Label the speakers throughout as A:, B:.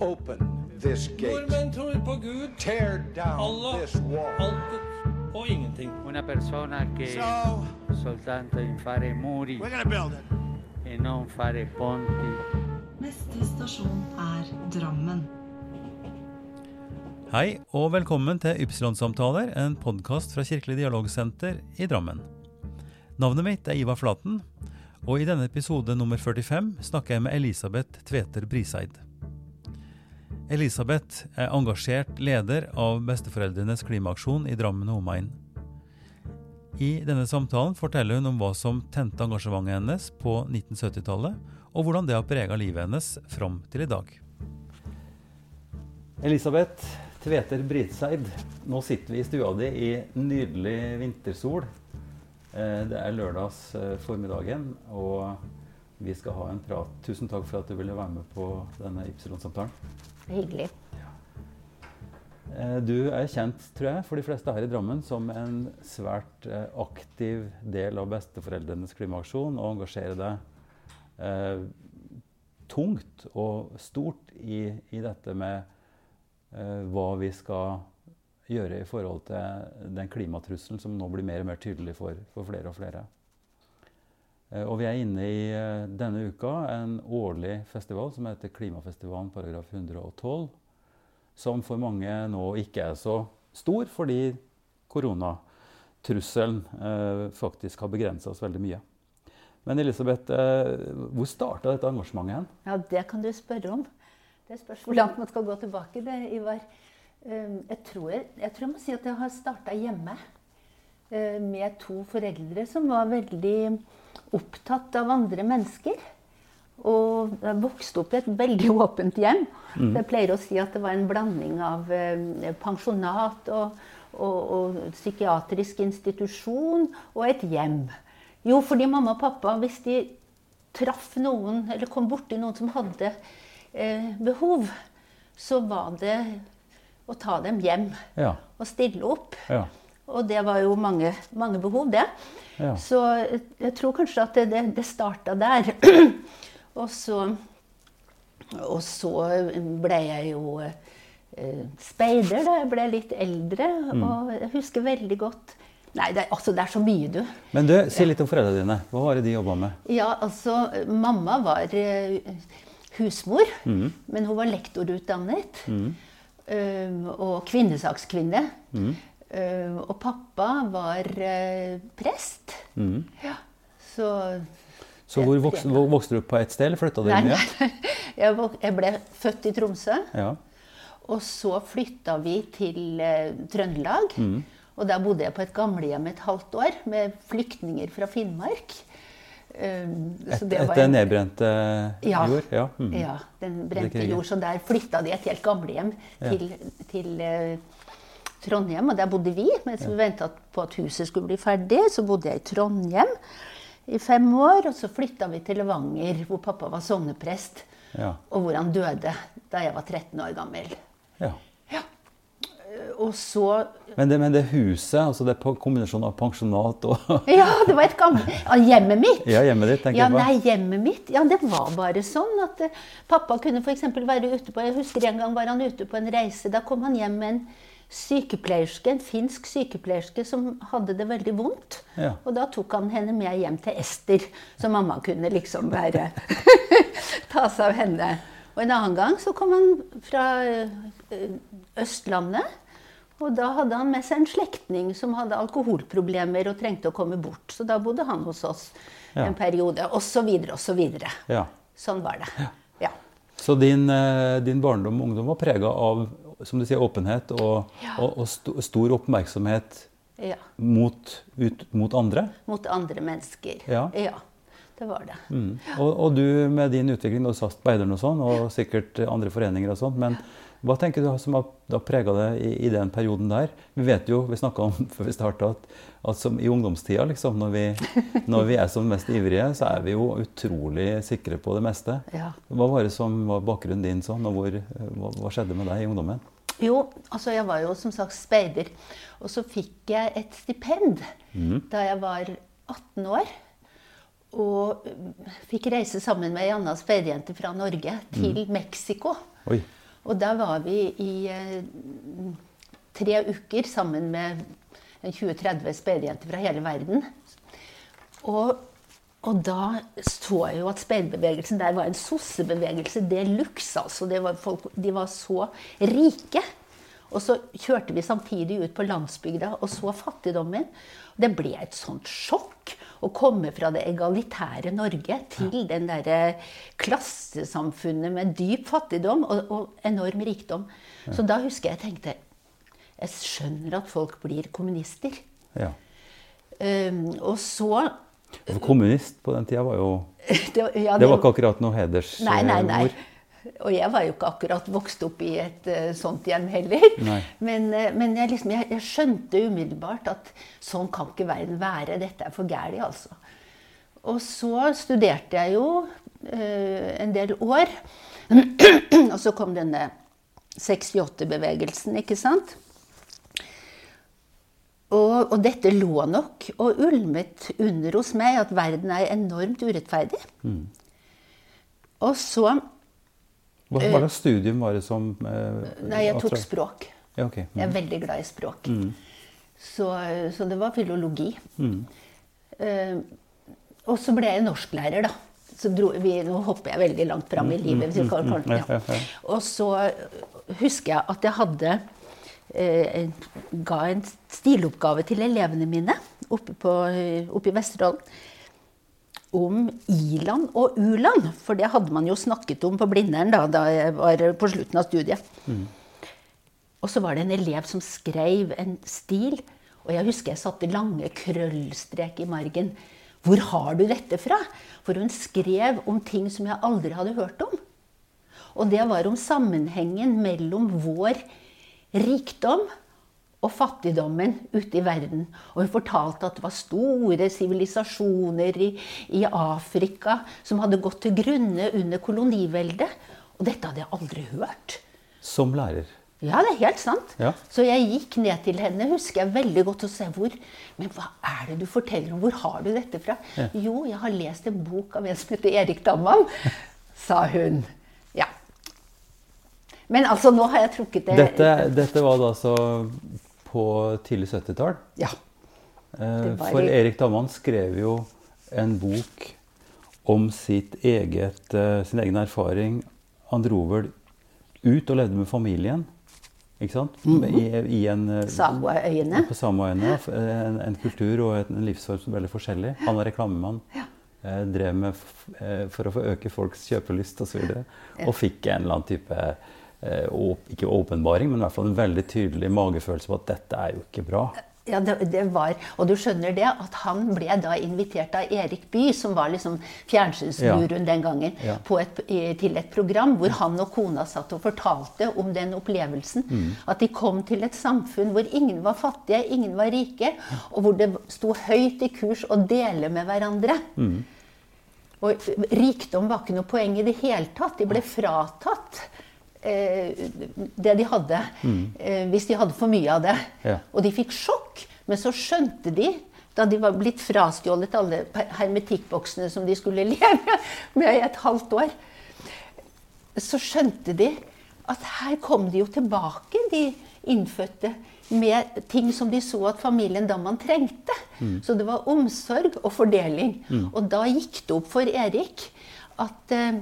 A: Open this gate.
B: Nordmenn tror på Gud,
A: Tear down
B: Allah,
A: this wall.
B: alt og ingenting.
C: Una persona che
D: So
C: soltanto in fare muri
D: we're gonna build it.
C: e non fare ponti.
E: Neste stasjon er Drammen.
F: Hei og velkommen til Ypsilon-samtaler, en podkast fra Kirkelig dialogsenter i Drammen. Navnet mitt er Ivar Flaten, og i denne episode nummer 45 snakker jeg med Elisabeth Tveter Briseid. Elisabeth er engasjert leder av Besteforeldrenes klimaaksjon i Drammen og omegn. I denne samtalen forteller hun om hva som tente engasjementet hennes på 1970-tallet, og hvordan det har prega livet hennes fram til i dag. Elisabeth Tveter Britseid, nå sitter vi i stua di i nydelig vintersol. Eh, Det er lørdags eh, formiddagen, og vi skal ha en prat. Tusen takk for at du ville være med på denne Ypsilon-samtalen.
G: Hyggelig.
F: Eh, Du er kjent, tror jeg, for de fleste her i Drammen som en svært eh, aktiv del av besteforeldrenes klimaaksjon, og engasjerer deg eh, tungt og stort i, i dette med eh, hva vi skal gjøre i forhold til den klimatrusselen som nå blir mer og mer tydelig for, for flere og flere. Eh, og vi er inne i eh, denne uka en årlig festival som heter Klimafestivalen paragraf 112 som for mange nå ikke er så stor, fordi koronatrusselen eh, faktisk har begrensa oss veldig mye. Men Elisabeth, eh, hvor starta dette engasjementet hen?
G: Ja, det kan du spørre om. Det spørs hvor langt man skal gå tilbake. Det, Ivar. Eh, Jeg tror jeg, jeg tror jeg må si at det har starta hjemme. Eh, Med to foreldre som var veldig opptatt av andre mennesker. Og jeg vokste opp i et veldig åpent hjem. Jeg pleier å si at det var en blanding av eh, pensjonat og, og, og psykiatrisk institusjon og et hjem. Jo, fordi mamma og pappa, hvis de traff noen, eller kom borti noen som hadde eh, behov, så var det å ta dem hjem
F: Ja.
G: og stille opp.
F: ja.
G: Og det var jo mange, mange behov, det.
F: Ja.
G: Så jeg, tror kanskje at det, det, det starta der. og, så, og så ble jeg jo eh, speider da jeg ble litt eldre.
F: Mm.
G: Og jeg husker veldig godt Nei, det, altså, det er så mye, du.
F: Men du, si litt om foreldrene dine. Hva var det de jobba med?
G: Ja, altså, mamma var eh, husmor,
F: Mm.
G: men hun var lektorutdannet. eh, og kvinnesakskvinne.
F: Mm.
G: Eh, og pappa var eh, prest.
F: Mm.
G: Ja, så
F: Så hvor vokste, vokste du opp på ett sted, eller flytta du
G: Nei, igjen? Jeg, ble født i Tromsø.
F: Ja.
G: Og så flytta vi til eh, Trøndelag.
F: Mm.
G: Og der bodde jeg på et gamlehjem et halvt år med flyktninger fra Finnmark. Um,
F: Et, etter
G: en-
F: nedbrente
G: Ja.
F: jord? Ja. Mm.
G: Ja, den brente jord. Så der flytta de et helt gamlehjem
F: Ja.
G: til, til eh, Trondheim. Og der bodde vi mens vi venta på at huset skulle bli ferdig. Så bodde jeg i Trondheim i fem år. Og så flytta vi til Levanger, hvor pappa var sogneprest.
F: Ja.
G: Og hvor han døde da jeg var 13 år gammel.
F: ja.
G: Og så
F: Men, det, men det huset, altså det er kombinasjonen av pensjonat og
G: Ja, det var et gammelt ja, Hjemmet mitt.
F: Ja, hjemmet ditt, tenker
G: ja,
F: jeg på.
G: Nei, hjemmet mitt. Ja, det var bare sånn at uh, pappa kunne f.eks. være ute på Jeg husker en gang var han ute på en reise. Da kom han hjem med en sykepleierske, en finsk sykepleierske som hadde det veldig vondt.
F: Ja.
G: Og da tok han henne med hjem til Ester, så mamma kunne liksom bare Ta seg av henne. Og en annen gang så kom han fra eh, Østlandet. Og da hadde han med seg en slektning som hadde alkoholproblemer og trengte å komme bort. Så da bodde han hos oss
F: Ja.
G: en periode, og så videre og så videre.
F: Ja.
G: Sånn var det. Ja.
F: Så din, eh, din barndom og ungdom var prega av som du sier, åpenhet og, og, og st stor oppmerksomhet
G: ja.
F: mot, ut, mot andre?
G: Mot andre mennesker.
F: Ja.
G: det var det.
F: Mm. Og, og du med din utvikling, du satt på Eideren og sånn, og sikkert andre foreninger og sånt, men hva tenker du som har, prega deg i, i den perioden der? Vi vet jo, vi snakka om før vi starta, at, at som i ungdomstida, liksom, når vi, når vi er som mest ivrige, så er vi jo utrolig sikre på det meste.
G: Ja.
F: Hva var det som var bakgrunnen din sånn, og hvor, hva, hva skjedde med deg i ungdommen?
G: Jo, altså jeg var jo som sagt speider. Og så fikk jeg et stipend da jeg var 18 år. Og fikk reise sammen med ei anna speiderjente fra Norge til Mexico.
F: Oi.
G: Og da var vi i eh, tre uker sammen med en 20-30 speiderjenter fra hele verden. Og, og da så jeg jo at speiderbevegelsen der var en sossebevegelse de luxe. Altså. Det var folk, de var så rike. Og så kjørte vi samtidig ut på landsbygda og så fattigdommen. Det ble et sånt sjokk å komme fra det egalitære Norge til den derre klassesamfunnet med dyp fattigdom og, og enorm rikdom. Så da husker jeg jeg tenkte Jeg skjønner at folk blir kommunister.
F: Ja.
G: Um, og så
F: For kommunist på den tida var jo
G: det, var- ja,
F: Det var ikke akkurat noe hedersord.
G: Nei, nei, nei. Og jeg var jo ikke akkurat vokst opp i et uh, sånt hjem heller. Men, uh, men jeg, liksom, jeg, jeg skjønte umiddelbart at sånn kan ikke verden være. Dette er for gæli, altså. Og så studerte jeg jo uh, en del år. og så kom denne 68-bevegelsen, ikke sant? Og, og dette lå nok og ulmet under hos meg, at verden er enormt urettferdig. Og så
F: Hva hva slags studium var det som eh,
G: Nei, jeg tok
F: attra-
G: språk.
F: Ja, ok.
G: Jeg er veldig glad i språk. Så, så det var filologi. Eh, og så ble jeg norsklærer, da. Så dro vi, nå hopper jeg veldig langt fram i livet. hvis vi kan- kan-
F: Ja.
G: Og så husker jeg at jeg hadde eh, ga en stiloppgave til elevene mine oppe, på, oppe i Vesterålen om i-land og u-land. For det hadde man jo snakket om på Blindern da, da jeg var på slutten av studiet. Og så var det en elev som skrev en stil, og jeg husker jeg satte lange krøllstrek i margen. Hvor har du dette fra? For hun skrev om ting som jeg aldri hadde hørt om. Og det var om sammenhengen mellom vår rikdom og fattigdommen ute i verden. Og hun fortalte at det var store sivilisasjoner i, i Afrika som hadde gått til grunne under koloniveldet. Og dette hadde jeg aldri hørt.
F: Som lærer.
G: Ja, det er helt sant.
F: Ja.
G: Så jeg gikk ned til henne, husker jeg veldig godt, og sa hvor Men hva er det du forteller om? Hvor har du dette fra? Jo, jeg har lest en bok av en som heter Erik Damman, sa hun. Men altså, nå har jeg trukket det
F: Dette, dette var da altså på tidlig 70-tall.
G: Ja.
F: Eh, For Erik Damman skrev jo en bok om sitt eget, eh, sin egen erfaring. Han dro vel ut og levde med familien. Ikke sant? I, i en, eh,
G: Samoaøyene.
F: På Samoøyene. f- En, en kultur og en livsform som er veldig forskjellig. Han var reklamemann. Ja. Drev med for å få øke folks kjøpelyst osv. Og, så videre, og fikk en eller annen type Ikke åpenbaring, men i hvert fall en veldig tydelig magefølelse på at dette er jo ikke bra.
G: Ja, det, det var, Og du skjønner det, at han ble da invitert av Erik Bye, som var liksom fjernsynsguruen den gangen,
F: Ja.
G: på et, til et program hvor han og kona satt og fortalte om den opplevelsen. At de kom til et samfunn hvor ingen var fattige, ingen var rike, og hvor det sto høyt i kurs å dele med hverandre. Og rikdom var ikke noe poeng i det hele tatt. De ble fratatt eh, det de hadde, eh, hvis de hadde for mye av det.
F: Ja.
G: Og de fikk sjokk. Men så skjønte de, da de var blitt frastjålet alle hermetikkboksene som de skulle leve med i et halvt år, så skjønte de at her kom de jo tilbake, de innfødte, med ting som de så at familien Damman trengte. Så det var omsorg og fordeling. Og da gikk det opp for Erik at, eh,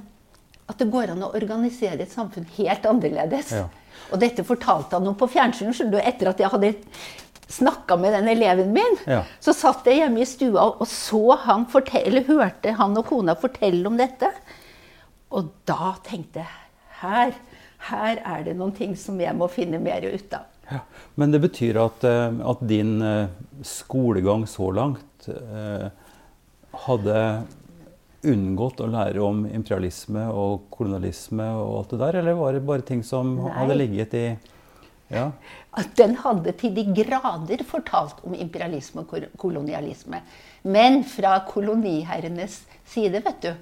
G: at det går an å organisere et samfunn helt annerledes.
F: Ja.
G: Og dette fortalte han om på fjernsyn etter at jeg hadde snakka med den eleven min.
F: Ja.
G: Så satt jeg hjemme i stua og så han fortelle, hørte han og kona fortelle om dette. Og da tenkte jeg her, her er det noen ting som jeg må finne mer ut av.
F: Ja. Men det betyr at, eh, at din eh, skolegang så langt eh, hadde unngått å lære om imperialisme og kolonialisme og alt det der, eller var det bare ting som
G: Nei.
F: hadde ligget i Ja.
G: At den hadde til de grader fortalt om imperialisme og kolonialisme. Men fra koloniherrenes side, vet du.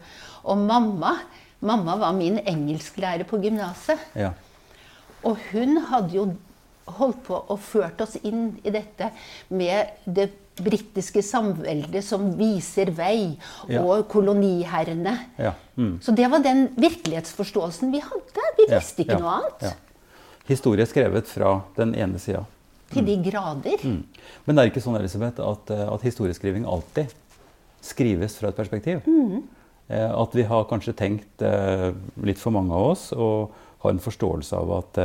G: Og mamma, mamma var min engelsklærer på gymnaset.
F: ja.
G: Og hun hadde jo holdt på og ført oss inn i dette med det britiske samveldet som viser vei,
F: Ja.
G: og koloniherrene.
F: Ja. Mm.
G: Så det var den virkelighetsforståelsen vi hadde. Vi
F: Ja,
G: visste ikke
F: ja,
G: noe annet.
F: ja. Historie skrevet fra den ene sida.
G: Til de grader.
F: Mm. Men det er ikke sånn Elisabeth, at, eh, at historieskriving alltid skrives fra et perspektiv.
G: Mm.
F: Eh, At vi har kanskje tenkt, eh, litt for mange av oss, og har en forståelse av at,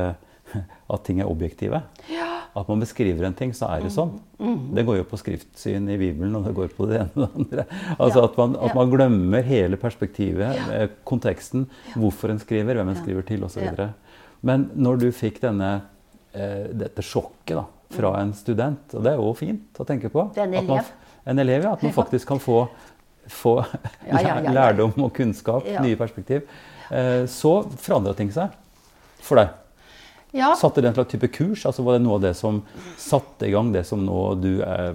F: at ting er objektive. At man beskriver en ting, så er det sånn.
G: Mm.
F: Det går jo på skriftsyn i Bibelen, og det går på det ene og det andre. Altså
G: Ja.
F: at, man, at
G: Ja.
F: man glemmer hele perspektivet, ja. konteksten, hvorfor en skriver, hvem en
G: Ja.
F: skriver til, osv.
G: Ja.
F: Men når du fikk denne, eh, dette sjokket da, fra en student, og det er jo fint å tenke på
G: Mm. Det er en
F: at man
G: elev.
F: En elev, ja. At man faktisk kan få, få
G: Ja, ja, ja, ja.
F: lærdom og kunnskap,
G: Ja.
F: nye perspektiv. Eh, så forandra ting seg for deg.
G: Ja,
F: Satte det en slags type kurs? altså Var det noe av det som satte i gang det som nå du er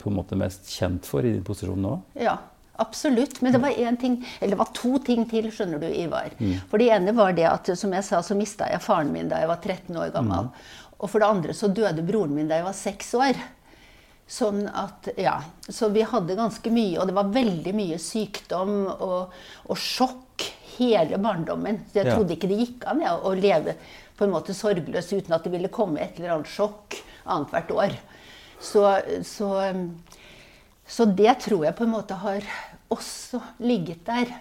F: på en måte mest kjent for i din posisjon nå?
G: ja, absolutt. Men det var ting, eller det var to ting til, skjønner du, Ivar.
F: Mm.
G: For det ene var det at som jeg sa, så mista jeg faren min da jeg var 13 år gammel.
F: Mm.
G: Og for det andre så døde broren min da jeg var 6 år. Sånn at, ja, Så vi hadde ganske mye, og det var veldig mye sykdom og, og sjokk hele barndommen. Så jeg
F: Ja.
G: trodde ikke det gikk an ja, å leve på en måte sorgløs uten at det ville komme et eller annet sjokk annethvert år. Så, så, um, så det tror jeg på en måte har også ligget der.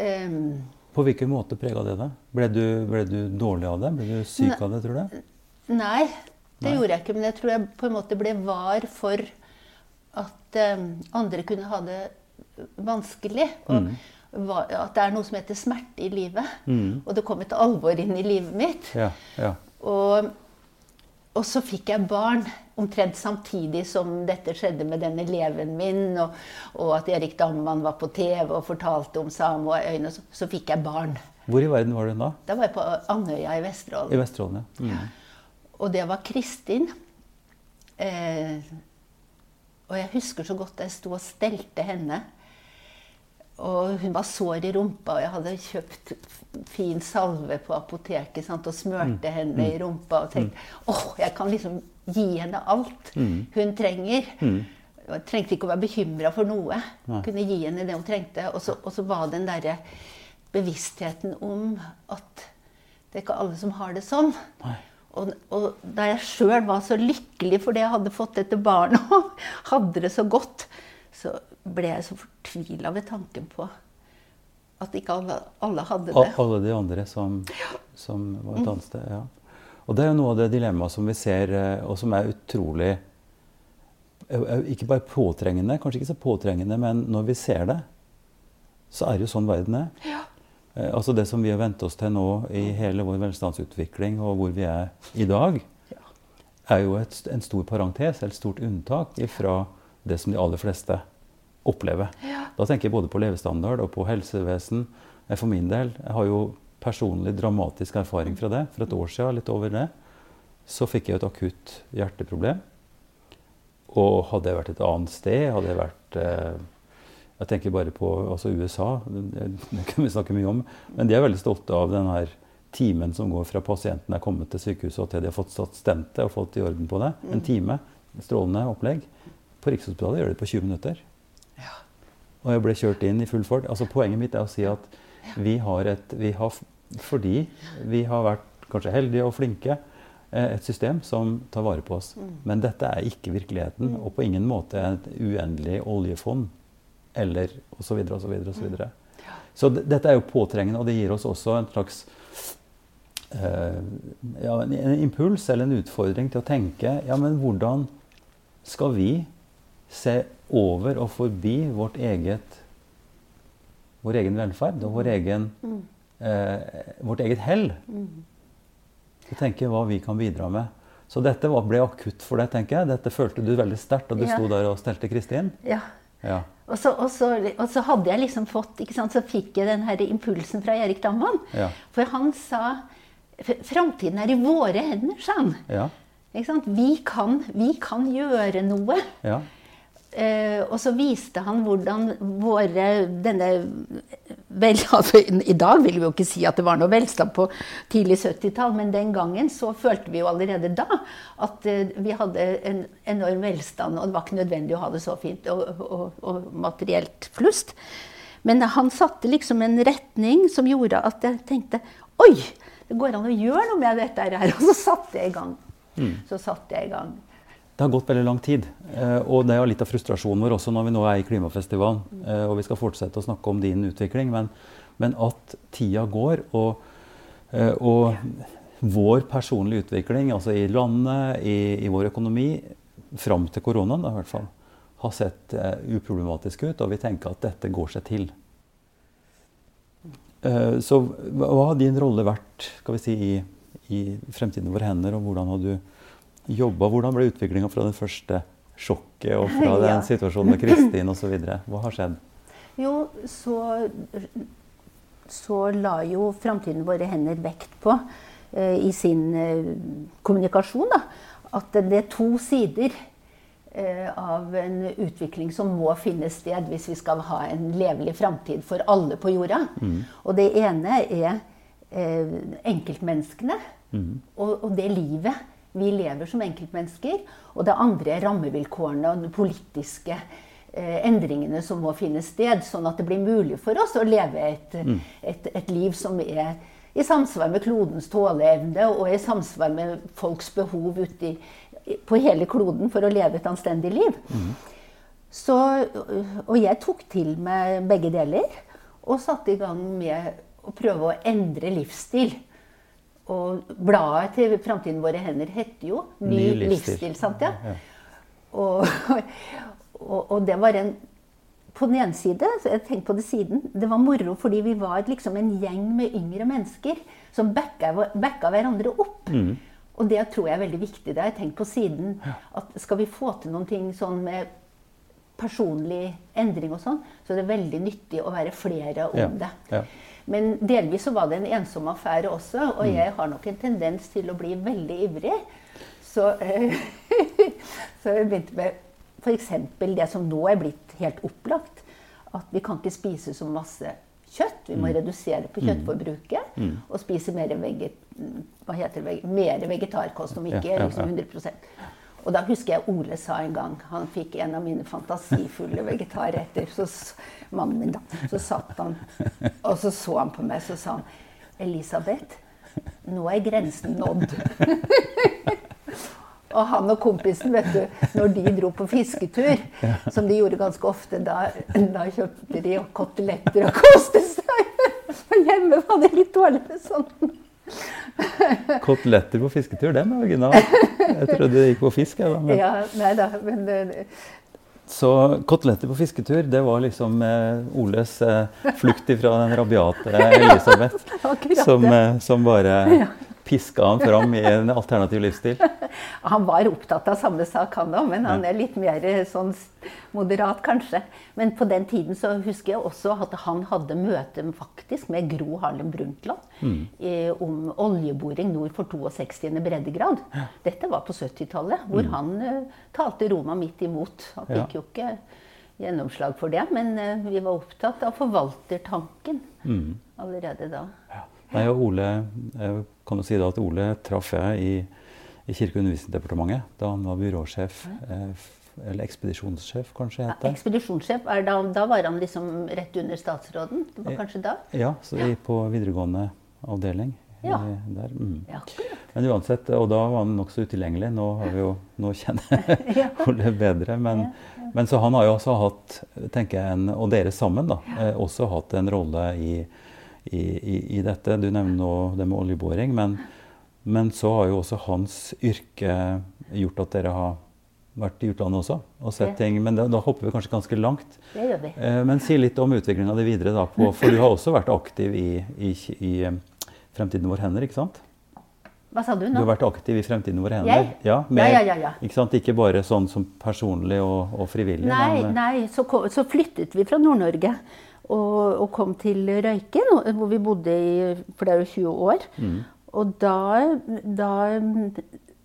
G: Um,
F: På hvilken måte prega det deg? Ble du, ble du dårlig av det? Ble du syk av det, tror du?
G: Nei, det
F: Nei.
G: gjorde jeg ikke. Men jeg tror jeg på en måte ble var for at um, andre kunne ha det vanskelig. Og
F: Mm.
G: At det er noe som heter smerte i livet.
F: Mm.
G: Og det kom et alvor inn i livet mitt.
F: Ja, ja.
G: Og, og så fikk jeg barn omtrent samtidig som dette skjedde med den eleven min, og, og at Erik Damman var på TV og fortalte om Samoa-øyene. Så, så fikk jeg barn.
F: Hvor i verden var du da?
G: Da var jeg på Andøya i
F: I
G: Vesterålen.
F: Vesterålen, ja. Mm.
G: Og det var Kristin. Eh, og jeg husker så godt jeg sto og stelte henne. Og hun var sår i rumpa, og jeg hadde kjøpt fin salve på apoteket sant, og smørte
F: Mm.
G: henne i rumpa og tenkte åh, jeg kan liksom gi henne alt
F: Mm.
G: hun trenger. Jeg trengte ikke å være bekymra for noe.
F: Nei.
G: Kunne gi henne det hun trengte. Og så, og så var den derre bevisstheten om at det er ikke alle som har det sånn.
F: Nei.
G: Og, og da jeg sjøl var så lykkelig fordi jeg hadde fått dette barnet og hadde det så godt, så ble jeg så fortvila ved tanken på at ikke alle, alle hadde det.
F: Alle de andre som, som var et annet sted. ja. Og det er jo noe av det dilemmaet som vi ser, eh, og som er utrolig eh, eh, Ikke bare påtrengende, kanskje ikke så påtrengende, men når vi ser det, så er det jo sånn verden er. Ja. Altså Det som vi har vent oss til nå i hele vår velstandsutvikling, og hvor vi er i dag, er jo et, en stor parentes, et stort unntak fra det som de aller fleste opplever. Da tenker jeg både på levestandard og på helsevesen. Jeg For min del jeg har jo personlig dramatisk erfaring fra det. For et år siden, litt over det, så fikk jeg et akutt hjerteproblem. Og hadde jeg vært et annet sted, hadde jeg vært eh, Jeg tenker bare på altså USA, det, kan vi snakke mye om. Men de er veldig stolte av den her timen som går fra pasienten er kommet til sykehuset og til de har fått satt stentet og fått i orden på det. En time. Strålende opplegg. På Rikshospitalet gjør de det på 20 minutter. Og jeg ble kjørt inn i full fart. Altså, poenget mitt er å si at vi har et vi har, Fordi vi har vært kanskje heldige og flinke, eh, et system som tar vare på oss. Men dette er ikke virkeligheten, og på ingen måte et uendelig oljefond. Eller osv. osv. osv. Så d- dette er jo påtrengende, og det gir oss også en slags eh, ja, en, en impuls eller en utfordring til å tenke ja, men hvordan skal vi se over og forbi vårt eget vår egen velferd og vår egen, eh, vårt eget hell. Så tenke hva vi kan bidra med. Så dette ble akutt for deg, tenker jeg. Dette følte du veldig sterkt da du
G: Ja.
F: sto der og stelte Kristin.
G: Ja.
F: Ja.
G: Og så, og, så, og så hadde jeg liksom fått ikke sant, Så fikk jeg den her impulsen fra Erik Damman.
F: Ja.
G: For han sa Framtiden er i våre hender, sa han.
F: Ja.
G: Vi, kan, vi kan gjøre noe.
F: ja.
G: Eh, og så viste han hvordan våre denne vel, altså, I dag vil vi jo ikke si at det var noe velstand på tidlig 70-tall, men den gangen så følte vi jo allerede da at eh, vi hadde en enorm velstand, og det var ikke nødvendig å ha det så fint og, og, og materielt flust. Men han satte liksom en retning som gjorde at jeg tenkte Oi! Det går an å gjøre noe med dette her. Og så satte jeg i gang. Så satte jeg i gang.
F: Det har gått veldig lang tid. eh, Og det er litt av frustrasjonen vår også når vi nå er i klimafestivalen. eh, Og vi skal fortsette å snakke om din utvikling. Men, men at tida går, og, eh, og vår personlige utvikling, altså i landet, i, i vår økonomi, fram til koronaen da, i hvert fall, har sett uproblematisk ut. Og vi tenker at dette går seg til. Så hva har din rolle vært skal vi si, i, i Fremtiden våre hender, og hvordan har du jobba? Hvordan ble utviklinga fra det første sjokket og fra den
G: Ja.
F: situasjonen med Kristin osv.? Hva har skjedd?
G: Jo, så, så la jo Framtiden våre hender vekt på eh, i sin eh, kommunikasjon da, at det er to sider eh, av en utvikling som må finne sted hvis vi skal ha en levelig framtid for alle på jorda. Og det ene er eh, enkeltmenneskene og, og det livet vi lever som enkeltmennesker. Og det andre er rammevilkårene og de politiske eh, endringene som må finne sted, sånn at det blir mulig for oss å leve et, et, et liv som er i samsvar med klodens tåleevne og i samsvar med folks behov ute på hele kloden for å leve et anstendig liv. Så, og jeg tok til meg begge deler og satte i gang med å prøve å endre livsstil. Og bladet til Framtiden våre hender heter jo Ny,
F: Ny livsstil.
G: sant ja?
F: Ja.
G: Og, og, og det var en På den ene side, jeg tenkte på det siden, det var moro fordi vi var liksom en gjeng med yngre mennesker som backa, backa hverandre opp. Og det tror jeg er veldig viktig. Det har jeg tenkt på siden. At skal vi få til noen ting sånn med personlig endring og sånn, så det er veldig nyttig å være flere om
F: Ja,
G: det.
F: ja.
G: Men delvis så var det en ensom affære også, og jeg har nok en tendens til å bli veldig ivrig. Så, eh, så jeg begynte med f.eks. det som nå er blitt helt opplagt. At vi kan ikke spise så masse kjøtt. Vi må redusere på kjøttforbruket. Og spise mer, veget, hva heter det, mer vegetarkost, om ikke
F: Ja, ja,
G: liksom 100 Og da husker jeg Ole sa en gang Han fikk en av mine fantasifulle vegetarretter. Så, mannen min, da. Så satt han, og så så han på meg, så sa han Elisabeth, nå er grensen nådd. Og han og kompisen, vet du, når de dro på fisketur, som de gjorde ganske ofte, da, da kjøpte de koteletter og koste seg. Og hjemme var det litt dårlig med sånn.
F: Koteletter på fisketur, den er original. Jeg trodde det gikk på fisk. jeg, men-
G: Ja, nei da, men det-
F: Så koteletter på fisketur, det var liksom eh, Oles eh, flukt ifra den rabiate Elisabeth.
G: Akkurat
F: Som,
G: det.
F: eh, som bare piska han fram i en alternativ livsstil.
G: Han var opptatt av samme sak, han òg, men han er litt mer eh, sånn moderat, kanskje. Men på den tiden så husker jeg også at han hadde møte faktisk med Gro Harlem Brundtland eh, om oljeboring nord for 62. breddegrad. Dette var på 70-tallet, hvor han eh, talte Roma midt imot. Han
F: Ja.
G: fikk jo ikke gjennomslag for det, men eh, vi var opptatt av forvaltertanken allerede da.
F: Nei, og Ole, jeg kan du si at Ole traff jeg i, i Kirke- og undervisningsdepartementet da han var byråsjef. Eh, eller ekspedisjonssjef, kanskje
G: Ja, ekspedisjonssjef, er da, da var han liksom rett under statsråden? Det var kanskje da?
F: Ja, så ja. på videregående avdeling.
G: Ja.
F: Der. Mm.
G: Ja.
F: Men uansett, og da var han nokså utilgjengelig. Nå, har vi jo, nå kjenner Ole bedre. Men, men så han har jo også hatt, tenker jeg, en, og dere sammen, da, eh, også hatt en rolle i, i, i, i dette. Du nevner nå det med oljeboring, men, men så har jo også hans yrke gjort at dere har vært i utlandet også og sett ting. Men da, da hopper vi kanskje ganske langt.
G: Det gjør vi.
F: Eh, Men si litt om utviklinga di videre, da. På, for du har også vært aktiv i, i, i eh, Fremtiden vår hender, ikke sant?
G: Hva sa du nå?
F: Du har vært aktiv i Fremtiden våre hender?
G: Jeg?
F: Ja,
G: Ja, ja, ja, ja.
F: Ikke sant? Ikke bare sånn som personlig og, og frivillig?
G: Nei,
F: men, eh,
G: nei så, så flyttet vi fra Nord-Norge og, og kom til Røyken, hvor vi bodde i flere og 20 år.
F: Mm.
G: Og da, da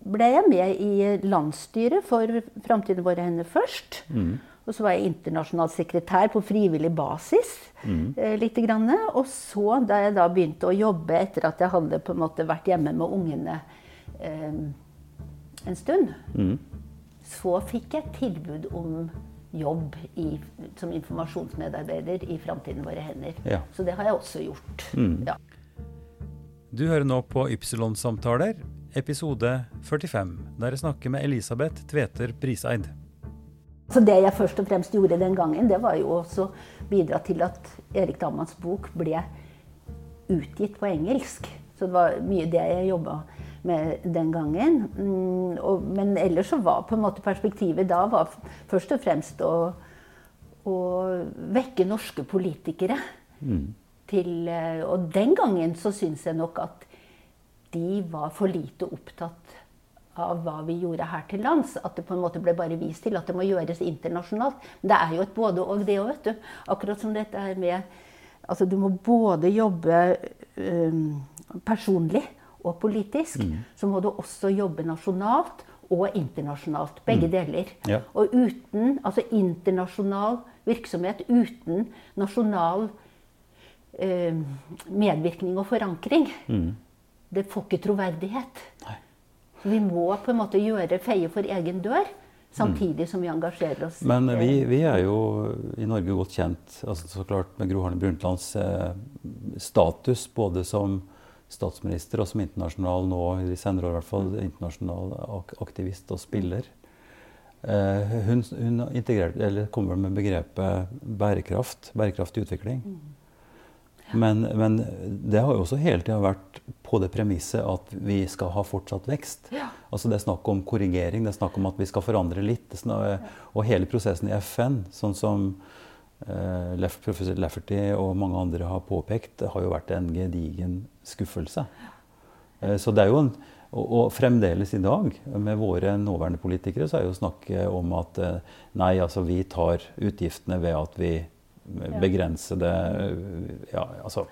G: ble jeg med i landsstyret for Framtiden våre hender først.
F: Mm.
G: Og så var jeg internasjonal sekretær på frivillig basis. Mm. lite grann. Og så, da jeg da begynte å jobbe etter at jeg hadde på en måte vært hjemme med ungene eh, en stund, så fikk jeg tilbud om jobb i, som informasjonsmedarbeider i Framtiden våre hender.
F: Ja.
G: Så det har jeg også gjort. Ja.
F: Du hører nå på Ypsilon-samtaler, episode 45, der jeg snakker med Elisabeth Tveter Priseid.
G: Så det jeg først og fremst gjorde den gangen, det var jo også bidra til at Erik Dahmans bok ble utgitt på engelsk. Så det var mye det jeg jobba med den gangen. Mm, men ellers så var på en måte perspektivet da var først og fremst å, å vekke norske politikere til eh, Og den gangen så syns jeg nok at de var for lite opptatt av hva vi gjorde her til lands. At det på en måte ble bare vist til at det må gjøres internasjonalt. Men det er jo et både og, det òg, vet du. Akkurat som dette er med Altså, du må både jobbe um, personlig og politisk. Så må du også jobbe nasjonalt og internasjonalt. Begge deler.
F: Ja.
G: Og uten altså internasjonal virksomhet, uten nasjonal eh, medvirkning og forankring, det får ikke troverdighet. Vi må på en måte gjøre feie for egen dør, samtidig som vi engasjerer oss.
F: Men
G: eh,
F: vi, vi er jo i Norge godt kjent altså så klart med Gro Harlem Brundtlands eh, status både som statsminister og som internasjonal nå i senere år i hvert fall, internasjonal ak aktivist og spiller. Eh, hun hun eller kommer med begrepet bærekraft, bærekraftig utvikling. Men, men det har jo også hele tida vært på det premisset at vi skal ha fortsatt vekst.
G: Ja.
F: Altså Det er snakk om korrigering, det er snakk om at vi skal forandre litt. Og hele prosessen i FN, sånn som professor Lafferty og mange andre har påpekt, har jo vært en gedigen skuffelse. Eh, så det er jo en, og, og fremdeles i dag, med våre nåværende politikere, så er jo snakket om at eh, nei, altså vi tar utgiftene ved at vi begrenser det ja, altså,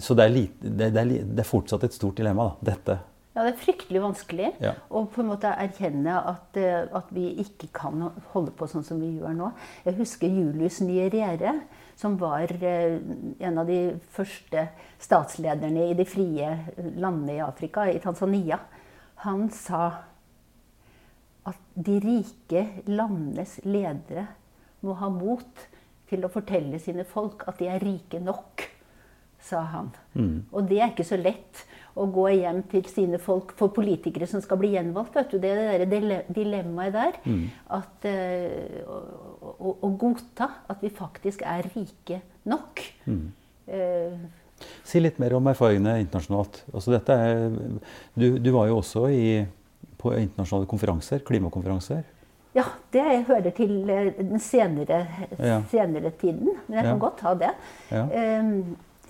F: Så det er, lite, det, det, er, det er fortsatt et stort dilemma, da, dette.
G: Ja, det er fryktelig vanskelig
F: Ja.
G: å på en måte erkjenne at, eh, at vi ikke kan holde på sånn som vi gjør nå. Jeg husker Julius Nyerere, som var eh, en av de første statslederne i de frie landene i Afrika, i Tanzania. Han sa at de rike landenes ledere må ha mot til å fortelle sine folk at de er rike nok, sa han. Og det er ikke så lett å gå hjem til sine folk for politikere som skal bli gjenvalgt. vet du. Det er det der dilemmaet der. At, eh, å, å, å godta at vi faktisk er rike nok. Eh,
F: Si litt mer om erfaringene internasjonalt. Altså dette er, du, du var jo også i, på internasjonale konferanser, klimakonferanser.
G: ja, det hører til eh, den senere,
F: Ja.
G: senere tiden. Men jeg kan
F: Ja.
G: godt ta det.
F: Ja.
G: Eh,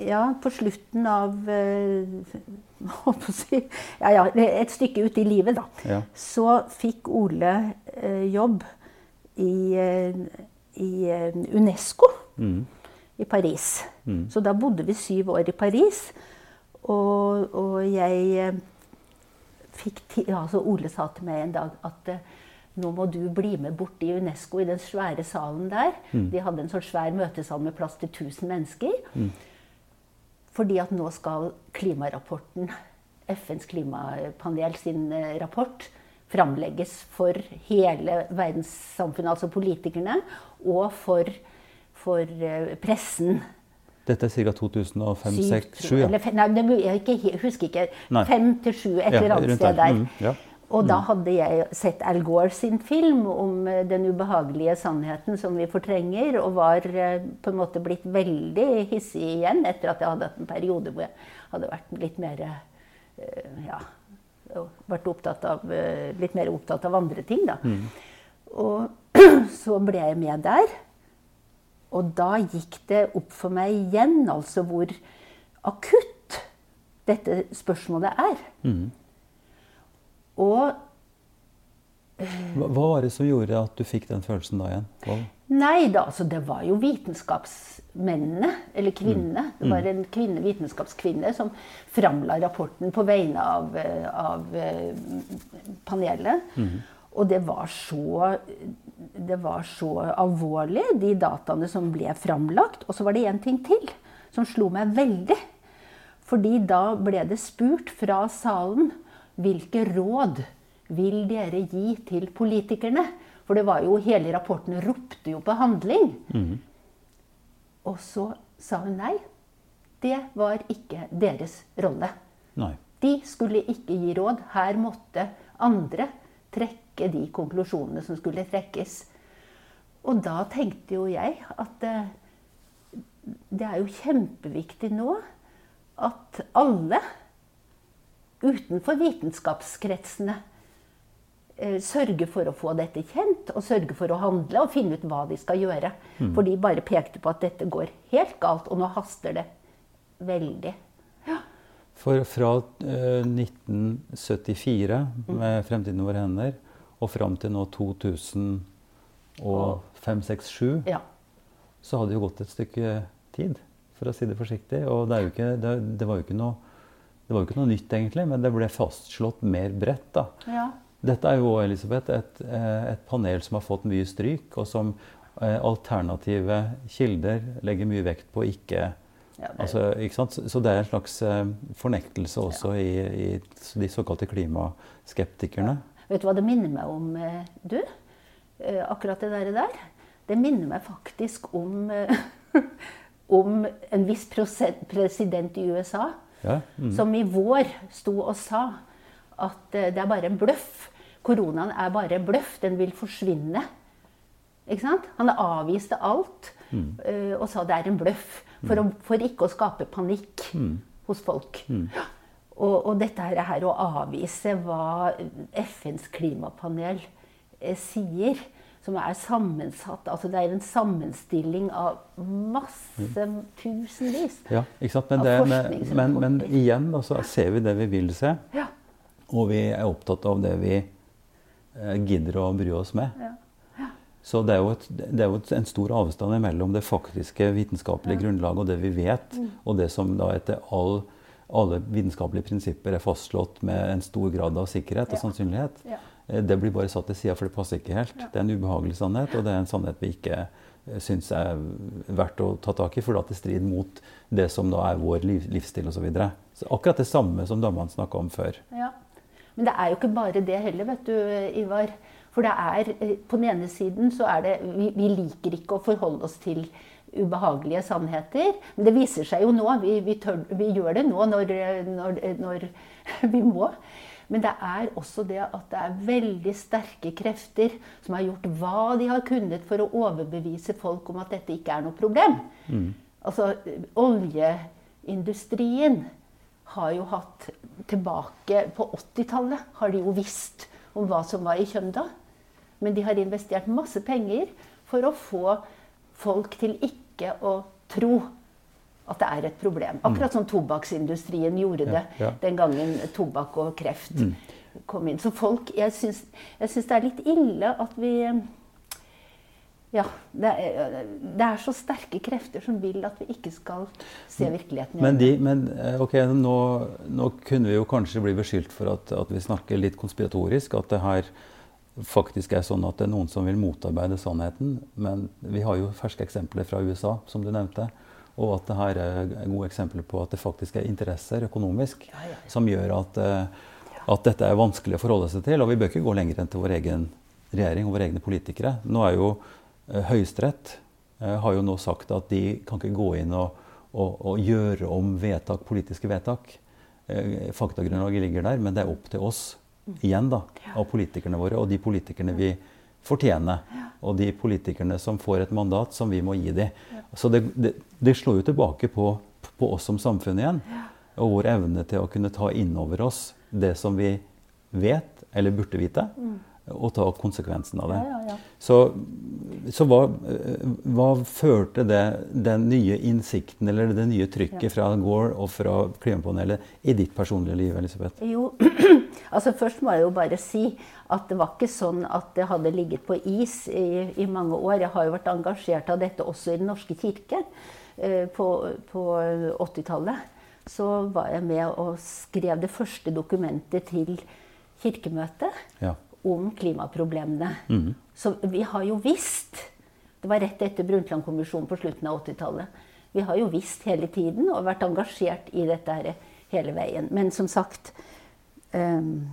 G: ja, på slutten av ja, ja, Et stykke ute i livet, da.
F: Ja.
G: Så fikk Ole eh, jobb i, eh, i eh, Unesco
F: Mm.
G: i Paris. Så da bodde vi syv år i Paris. Og, og jeg eh, fikk ti, altså Ole sa til meg en dag at nå må du bli med bort i Unesco, i den svære salen der. De hadde en sånn svær møtesal med plass til 1000 mennesker. Fordi at nå skal klimarapporten, FNs klimapanel sin eh, rapport, framlegges for hele verdenssamfunnet, altså politikerne, og for, for eh, pressen.
F: Dette er ca. 2005
G: Syv,
F: 6 7
G: jeg.
F: ja.
G: Eller nei, jeg, husker ikke.
F: Nei.
G: Fem til sju, et eller annet sted
F: der. Mm, ja.
G: Og da hadde jeg sett Al Gore sin film om eh, den ubehagelige sannheten som vi fortrenger, og var eh, på en måte blitt veldig hissig igjen etter at jeg hadde hatt en periode hvor jeg hadde vært litt mer eh, ja, vært opptatt av, litt mer opptatt av andre ting. Da. Og så ble jeg med der. Og da gikk det opp for meg igjen altså hvor akutt dette spørsmålet er. Og
F: Hva, hva var det som gjorde at du fikk den følelsen da igjen? Hva?
G: Nei da, altså det var jo vitenskapsmennene, eller kvinnene. Det var en kvinne, vitenskapskvinne som framla rapporten på vegne av, eh, av panelet. panelet. Og det var så det var så alvorlig, de dataene som ble framlagt. Og så var det én ting til som slo meg veldig. Fordi da ble det spurt fra salen hvilke råd vil dere gi til politikerne? For det var jo, hele rapporten ropte jo på handling. Og så sa hun nei. Det var ikke deres rolle.
F: Nei.
G: De skulle ikke gi råd. Her måtte andre trekke de konklusjonene som skulle trekkes. Og da tenkte jo jeg at eh, det er jo kjempeviktig nå at alle utenfor vitenskapskretsene sørge for å få dette kjent og sørge for å handle og finne ut hva de skal gjøre. For de bare pekte på at dette går helt galt, og nå haster det veldig.
F: For fra eh, 1974 med 'Fremtiden i våre hender' og fram til nå 2005-2006-2007,
G: Ja.
F: så hadde det jo gått et stykke tid, for å si det forsiktig. Og det, er jo ikke, det, det, var jo ikke noe, det var jo ikke noe nytt, egentlig, men det ble fastslått mer bredt. da.
G: ja.
F: Dette er jo Elisabeth, et, eh, et panel som har fått mye stryk, og som eh, alternative kilder legger mye vekt på ikke
G: Ja, det-
F: altså, ikke sant? Så- det er en slags eh, fornektelse også i, i de såkalte klimaskeptikerne.
G: Vet du hva det minner meg om, du? Akkurat det der. der. Det minner meg faktisk om, om en viss president i USA
F: Ja, mm.
G: som i vår sto og sa at eh, det er bare en bløff. Koronaen er bare en bløff. Den vil forsvinne. Ikke sant? Han avviste alt mm. og sa det er en bløff. For, å, for ikke å skape panikk hos folk. Og, og dette her, her å avvise hva FNs klimapanel eh, sier, som er sammensatt altså Det er en sammenstilling av masse tusenvis.
F: ja, ikke sant? Men,
G: Av
F: forskningsrapporter. men, men, igjen da, så ser vi det vi vil se,
G: Ja.
F: og vi er opptatt av det vi eh, gidder å bry oss med.
G: Ja.
F: Så det er, jo et, det er jo et, en stor avstand mellom det faktiske vitenskapelige grunnlaget og det vi vet,
G: Mm.
F: og det som da etter all, alle vitenskapelige prinsipper er fastslått med en stor grad av sikkerhet og
G: Ja.
F: sannsynlighet.
G: Ja.
F: Eh, Det blir bare satt til side, for det passer ikke helt. Det er en ubehagelig sannhet, og det er en sannhet vi ikke eh, syns er verdt å ta tak i, for at det strider mot det som da er vår liv, livsstil osv. Så videre. så akkurat det samme som damene snakka om før.
G: Ja. Men det er jo ikke bare det heller, vet du, Ivar. For det er, eh, på den ene siden så er det vi, vi liker ikke å forholde oss til ubehagelige sannheter. Men det viser seg jo nå. Vi, vi, tør, vi gjør det nå når, når, når vi må. Men det er også det at det er veldig sterke krefter som har gjort hva de har kunnet for å overbevise folk om at dette ikke er noe problem. Altså, Oljeindustrien har jo hatt Tilbake på 80-tallet har de jo visst om hva som var i Kjømda. Men de har investert masse penger for å få folk til ikke å tro at det er et problem. Akkurat som tobakksindustrien gjorde det
F: Ja, ja.
G: den gangen tobakk og kreft kom inn. Så folk Jeg syns, jeg syns det er litt ille at vi Ja. Det er, det er så sterke krefter som vil at vi ikke skal se virkeligheten.
F: Men, de, men eh, ok, nå, nå kunne vi jo kanskje bli beskyldt for at, at vi snakker litt konspiratorisk. At det her faktisk er sånn at det er noen som vil motarbeide sannheten. Men vi har jo ferske eksempler fra USA, som du nevnte. Og at det her er gode eksempler på at det faktisk er interesser økonomisk
G: Ja, ja, ja.
F: som gjør at, eh, at dette er vanskelig å forholde seg til. Og vi bør ikke gå lenger enn til vår egen regjering og våre egne politikere. Nå er jo eh, Høyesterett eh, har jo nå sagt at de kan ikke gå inn og, og, og gjøre om vedtak, politiske vedtak. Faktagrunnlaget ligger der, men det er opp til oss igjen da, av politikerne våre og de politikerne vi fortjener. Og de politikerne som får et mandat som vi må gi dem. Så det, det, det slår jo tilbake på, på oss som samfunn igjen. Og vår evne til å kunne ta inn over oss det som vi vet, eller burde vite, og ta konsekvensen av det.
G: Ja, ja, ja.
F: Så, så hva, hva førte det, den nye innsikten eller det nye trykket fra Gore og fra klimapanelet i ditt personlige liv, Elisabeth?
G: Jo, altså først må jeg jo bare si at det var ikke sånn at det hadde ligget på is i, i mange år. Jeg har jo vært engasjert av dette også i Den norske kirke. Eh, På, på 80-tallet så var jeg med og skrev det første dokumentet til Kirkemøtet.
F: Ja.
G: Om klimaproblemene.
F: Mm.
G: Så vi har jo visst Det var rett etter Brundtland-kommisjonen på slutten av 80-tallet. Vi har jo visst hele tiden og vært engasjert i dette her hele veien. Men som sagt um,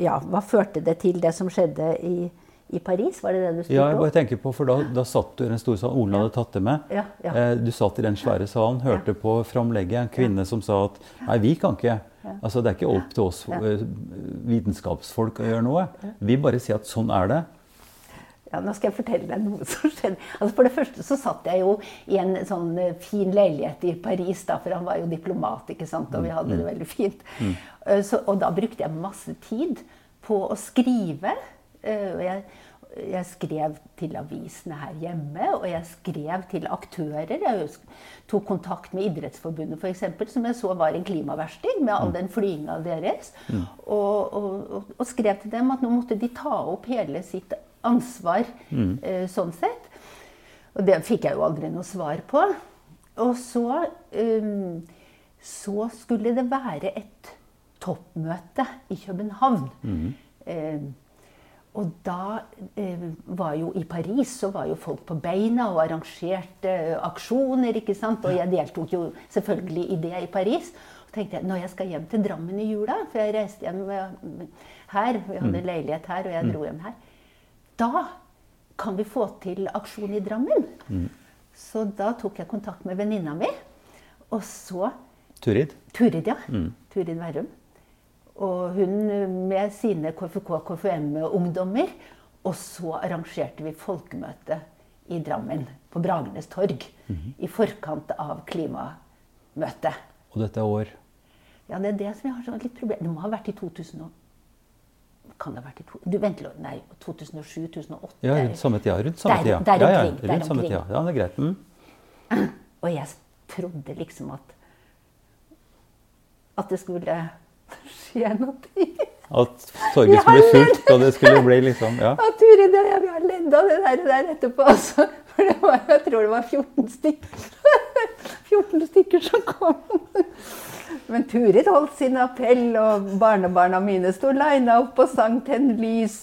G: Ja, hva førte det til, det som skjedde i, i Paris? Var det det du spurte
F: Ja, jeg bare tenker på, for da, da satt du i den store salen. Olen hadde tatt det med.
G: Ja, ja.
F: Eh, Du satt i den svære salen, hørte på framlegget. En kvinne som sa at nei, vi kan ikke. Altså, det er ikke opp til oss eh, vitenskapsfolk å gjøre noe. Vi bare sier at sånn er det.
G: Ja, nå skal jeg fortelle deg noe som skjedde. Altså For det første så satt jeg jo i en sånn eh, fin leilighet i Paris, da, for han var jo diplomat, ikke sant, og vi hadde det veldig fint. Mm. Så, og da brukte jeg masse tid på å skrive. Eh, Og jeg, jeg skrev til avisene her hjemme, og jeg skrev til aktører. Jeg tok kontakt med Idrettsforbundet, f.eks., som jeg så var en klimaversting med all den flyginga deres. Og, og, og, og skrev til dem at nå måtte de ta opp hele sitt ansvar eh, sånn sett. Og det fikk jeg jo aldri noe svar på. Og så, um, så skulle det være et toppmøte i København. Eh, og da eh, var jo i Paris så var jo folk på beina og arrangerte eh, aksjoner. ikke sant? Og jeg deltok jo selvfølgelig i det i Paris. Og tenkte jeg, når jeg skal hjem til Drammen i jula, for jeg reiste hjem eh, her, vi hadde leilighet her, og jeg dro hjem her, da kan vi få til aksjon i Drammen. Så da tok jeg kontakt med venninna mi, og så
F: Turid?
G: Turid, ja. Turid Verrum. Og hun med sine KFK-KFUM-ungdommer. Og så arrangerte vi folkemøte i Drammen, på Bragernes torg. I forkant av klimamøtet.
F: Og dette er år
G: Ja, det er det som jeg har sånn litt problem Det må ha vært i 2000 og Kan det ha vært i to, du, vent, nei, 2007-2008?
F: Ja, rundt samme tida. Rundt samme
G: Der- der,
F: omkring, ja,
G: ja,
F: rundt samme tida. Ja, det er greit. Mm.
G: Og jeg trodde liksom at At det skulle skje noe.
F: At torget skulle bli fullt, og det skulle bli liksom Ja.
G: Ja, Turid og jeg vi har ledd av det der, der etterpå. Altså. For det var, jeg tror det var 14 stykker. 14 stykker som kom. Men Turid holdt sin appell, og barnebarna mine sto lina opp og sang 'Tenn lys'.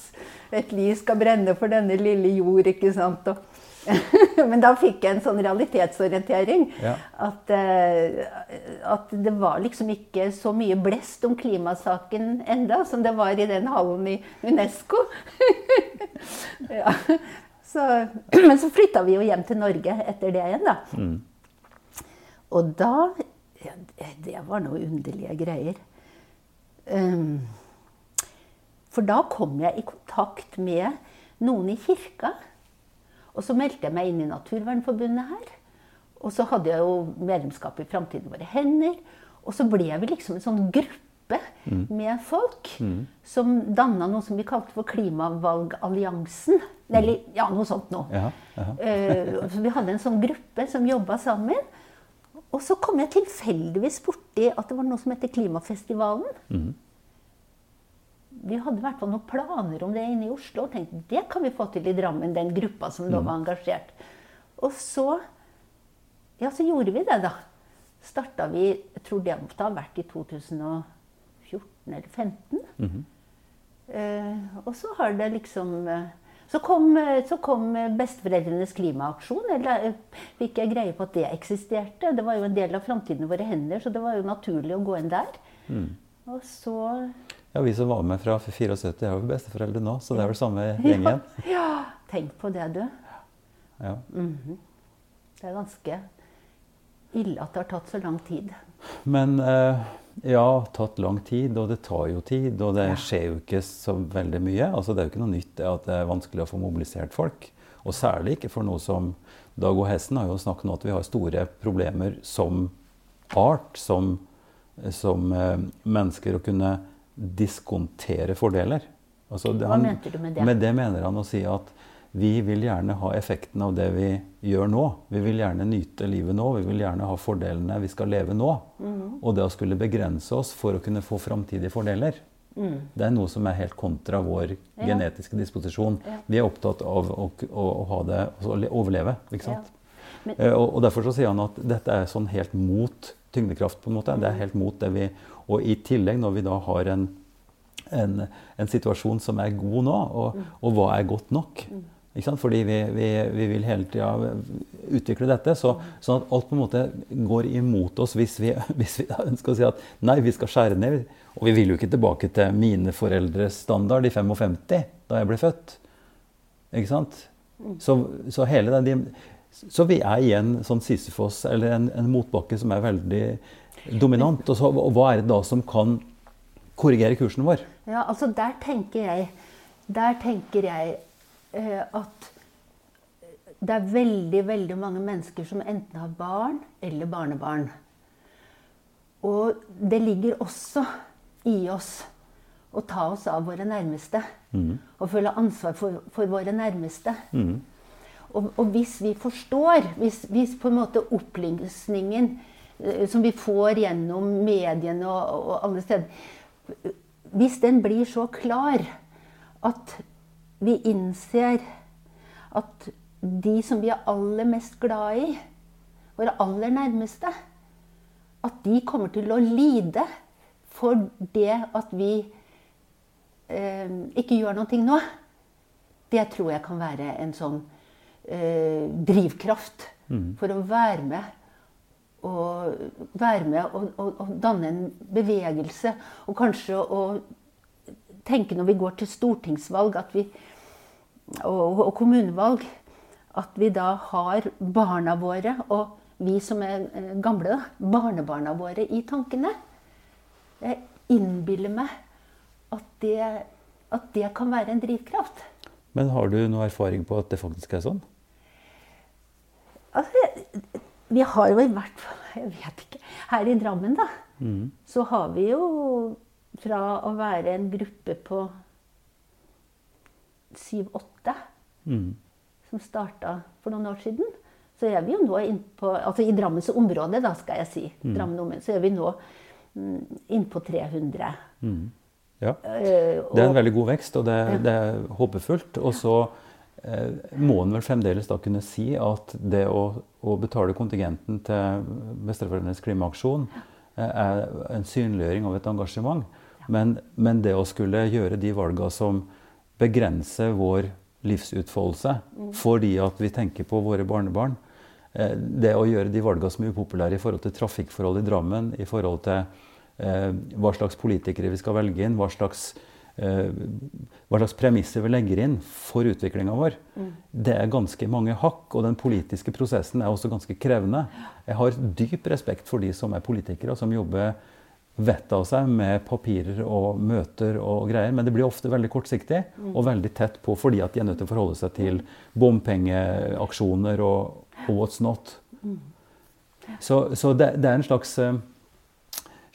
G: Et lys skal brenne for denne lille jord, ikke sant. Og Men da fikk jeg en sånn realitetsorientering.
F: Ja.
G: At, eh, at det var liksom ikke så mye blest om klimasaken enda som det var i den hallen i Unesco. ja. så, men så flytta vi jo hjem til Norge etter det igjen, da. Og da ja, det- Det var noe underlige greier. Um, for da kom jeg i kontakt med noen i kirka. Og så meldte jeg meg inn i Naturvernforbundet her. Og så hadde jeg jo medlemskap i Framtiden våre hender. Og så ble vi liksom en sånn gruppe med folk som danna noe som vi kalte for Klimavalgalliansen. Eller ja, noe sånt noe.
F: Ja, ja.
G: uh, så vi hadde en sånn gruppe som jobba sammen. Og så kom jeg tilfeldigvis borti at det var noe som heter Klimafestivalen. Vi hadde i hvert fall noen planer om det inne i Oslo. og tenkte det kan vi få til i Drammen, den gruppa som da var engasjert. Og så ja, så gjorde vi det, da. Starta vi Jeg tror det måtte ha vært i 2014 eller 2015. Eh, og så har det liksom eh, så kom, eh, så kom eh, Besteforeldrenes klimaaksjon. Eller fikk jeg greie på at det eksisterte. Det var jo en del av Framtiden våre hender, så det var jo naturlig å gå inn der. Og så
F: ja, vi som var med fra 74, er jo besteforeldre nå, så det er vel samme gjengen.
G: Ja, tenk på det, du.
F: Ja.
G: Det er ganske ille at det har tatt så lang tid.
F: Men eh, ja, tatt lang tid, og det tar jo tid. Og det skjer jo ikke så veldig mye. Altså, det er jo ikke noe nytt at det er vanskelig å få mobilisert folk. Og særlig ikke for noe som Dag og Hessen har jo snakket om at vi har store problemer som art, som, som eh, mennesker, å kunne diskontere fordeler. Altså,
G: Hva mente du med det?
F: Med det mener han å si at vi vil gjerne ha effekten av det vi gjør nå. Vi vil gjerne nyte livet nå. Vi vil gjerne ha fordelene vi skal leve nå.
G: Mm.
F: Og det å skulle begrense oss for å kunne få framtidige fordeler, det er noe som er helt kontra vår
G: Mm. Ja.
F: genetiske disposisjon.
G: Ja.
F: Vi er opptatt av å, å, å ha det, altså overleve. ikke sant?
G: Men-
F: Eh, og, og Derfor så sier han at dette er sånn helt mot tyngdekraft. på en måte. Det er helt mot det vi Og i tillegg, når vi da har en en, en situasjon som er god nå, og, og hva er godt nok. Ikke sant? Fordi vi, vi, vi vil hele tida utvikle dette, så, sånn at alt på en måte går imot oss hvis vi, hvis vi ønsker å si at nei, vi skal skjære ned. Og vi vil jo ikke tilbake til mine foreldres standard i 55, da jeg ble født. Ikke sant? Så, så hele den Så vi er igjen en sånn Sisyfos, eller en, en motbakke som er veldig dominant. Og, så, og hva er det da som kan korrigere kursen vår?
G: Ja, altså der tenker jeg Der tenker jeg eh, at det er veldig, veldig mange mennesker som enten har barn eller barnebarn. Og det ligger også i oss å ta oss av våre nærmeste. Og føle ansvar for, for våre nærmeste. Og, og hvis vi forstår, hvis, hvis på en måte opplysningen eh, som vi får gjennom mediene og, og alle steder Hvis den blir så klar at vi innser at de som vi er aller mest glad i, våre aller nærmeste, at de kommer til å lide for det at vi eh, ikke gjør noe nå, det tror jeg kan være en sånn eh, drivkraft for å være med og være med og, og, og danne en bevegelse. Og kanskje å tenke når vi går til stortingsvalg at vi, og, og kommunevalg, at vi da har barna våre og vi som er eh, gamle, da, barnebarna våre i tankene. Jeg innbiller meg at det, at det kan være en drivkraft.
F: Men har du noe erfaring på at det faktisk er sånn?
G: Altså, vi har jo i hvert fall Jeg vet ikke. Her i Drammen, da, så har vi jo fra å være en gruppe på syv-åtte som starta for noen år siden, så er vi jo nå innpå Altså i Drammens område, da skal jeg si, Drammen område, så er vi nå mm, inn på 300.
F: Ja.
G: Eh,
F: Det er en veldig god vekst, og det, det er håpefullt. Og så må en vel fremdeles da kunne si at det å, å betale kontingenten til Besteforeldrenes klimaaksjon eh, er en synliggjøring av et engasjement. Men, men det å skulle gjøre de valgene som begrenser vår livsutfoldelse fordi at vi tenker på våre barnebarn, eh, det å gjøre de valgene som er upopulære i forhold til trafikkforhold i Drammen, i forhold til eh, hva slags politikere vi skal velge inn, hva slags, eh, hva slags premisser vi legger inn for utviklinga vår, det er ganske mange hakk. Og den politiske prosessen er også ganske krevende. Jeg har dyp respekt for de som er politikere, og som jobber vettet av seg med papirer og møter og greier, men det blir ofte veldig kortsiktig og veldig tett på fordi at de er nødt til å forholde seg til bompengeaksjoner og, og what's not. Så, så det, det er en slags eh,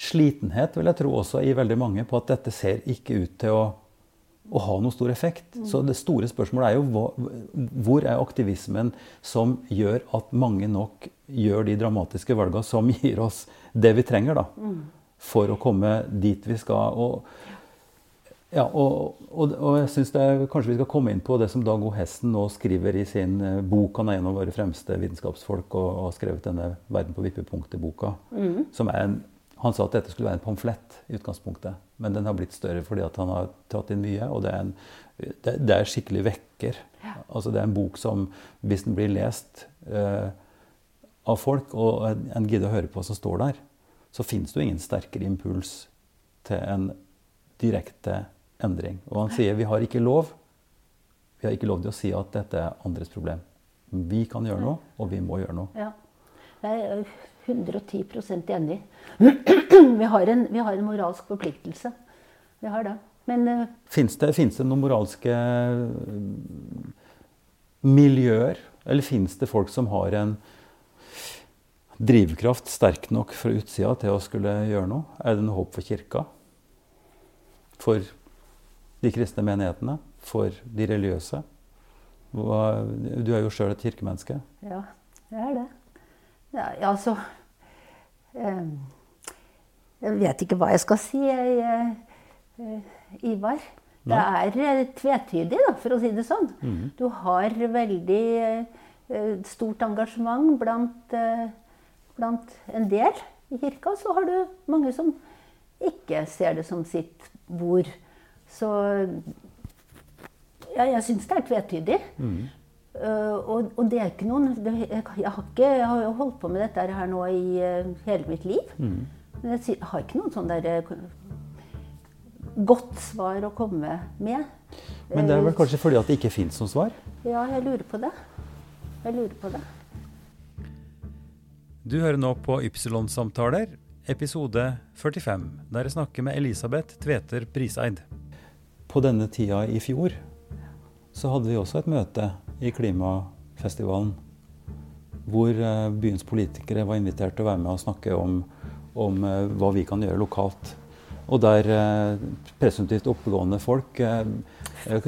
F: slitenhet, vil jeg tro, også i veldig mange på at dette ser ikke ut til å, å ha noe stor effekt. Så det store spørsmålet er jo hva, hvor er aktivismen som gjør at mange nok gjør de dramatiske valgene som gir oss det vi trenger da, for å komme dit vi skal. Og, ja, og, og, og jeg synes er, Kanskje vi skal komme inn på det som Dag O. Hesten nå skriver i sin eh, bok. Han er en av våre fremste vitenskapsfolk og, har skrevet denne 'Verden på vippepunktet'-boka. som er en han sa at dette skulle være en pamflett i utgangspunktet, men den har blitt større fordi at han har tatt inn mye. Og det er, en, det, det er skikkelig vekker. Altså Det er en bok som, hvis den blir lest eh, av folk, og en, en gidder å høre på som står der, så finnes det jo ingen sterkere impuls til en direkte endring. Og han sier vi har ikke lov vi har ikke lov til å si at dette er andres problem. Vi kan gjøre noe, og vi må gjøre noe.
G: Ja. Det er 110% enig. Vi har, en, vi har en moralsk forpliktelse. Vi har det. Men eh,
F: Fins det, det noen moralske mm, miljøer? Eller fins det folk som har en drivkraft sterk nok fra utsida til å skulle gjøre noe? Er det noe håp for kirka? For de kristne menighetene? For de religiøse? Du er jo sjøl et kirkemenneske.
G: ja, det er det. Ja, altså eh, Jeg vet ikke hva jeg skal si, jeg, eh, eh, Ivar. Det er eh, tvetydig, da, for å si det sånn. Du har veldig stort engasjement blant, blant en del i kirka. Så har du mange som ikke ser det som sitt, bord. Så ja, jeg syns det er tvetydig. Uh, og, og det er ikke noen jeg, jeg, har ikke, jeg har jo holdt på med dette her nå i uh, hele mitt liv. Men jeg, har ikke noen sånn der uh, godt svar å komme med.
F: Men det er vel kanskje fordi at det ikke fins noe svar?
G: Ja, jeg lurer på det. Jeg lurer på det.
F: Du hører nå på Ypsilon-samtaler, episode 45, der jeg snakker med Elisabeth Tveter Priseid. På denne tida i fjor så hadde vi også et møte i klimafestivalen. Hvor eh, byens politikere var invitert til å være med og snakke om, om eh, hva vi kan gjøre lokalt. Og der eh, presumptivt oppegående folk eh,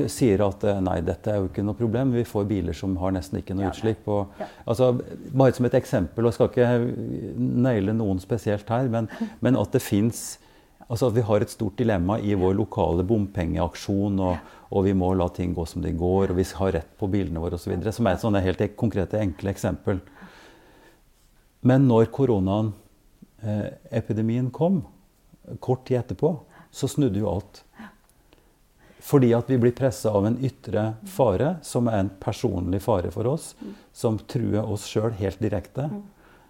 F: sier at nei, dette er jo ikke noe problem, vi får biler som har nesten ikke noe utslipp. Og,
G: Ja.
F: altså, bare som et eksempel, og jeg skal ikke naile noen spesielt her, men, men at det fins Altså at vi har et stort dilemma i vår lokale bompengeaksjon, og, og vi må la ting gå som de går, og vi har rett på bilene våre osv. Som er sånne helt konkrete, enkle eksempel. Men når koronaepidemien kom, kort tid etterpå, så snudde jo alt. Fordi at vi blir pressa av en ytre fare, som er en personlig fare for oss, som truer oss sjøl helt direkte.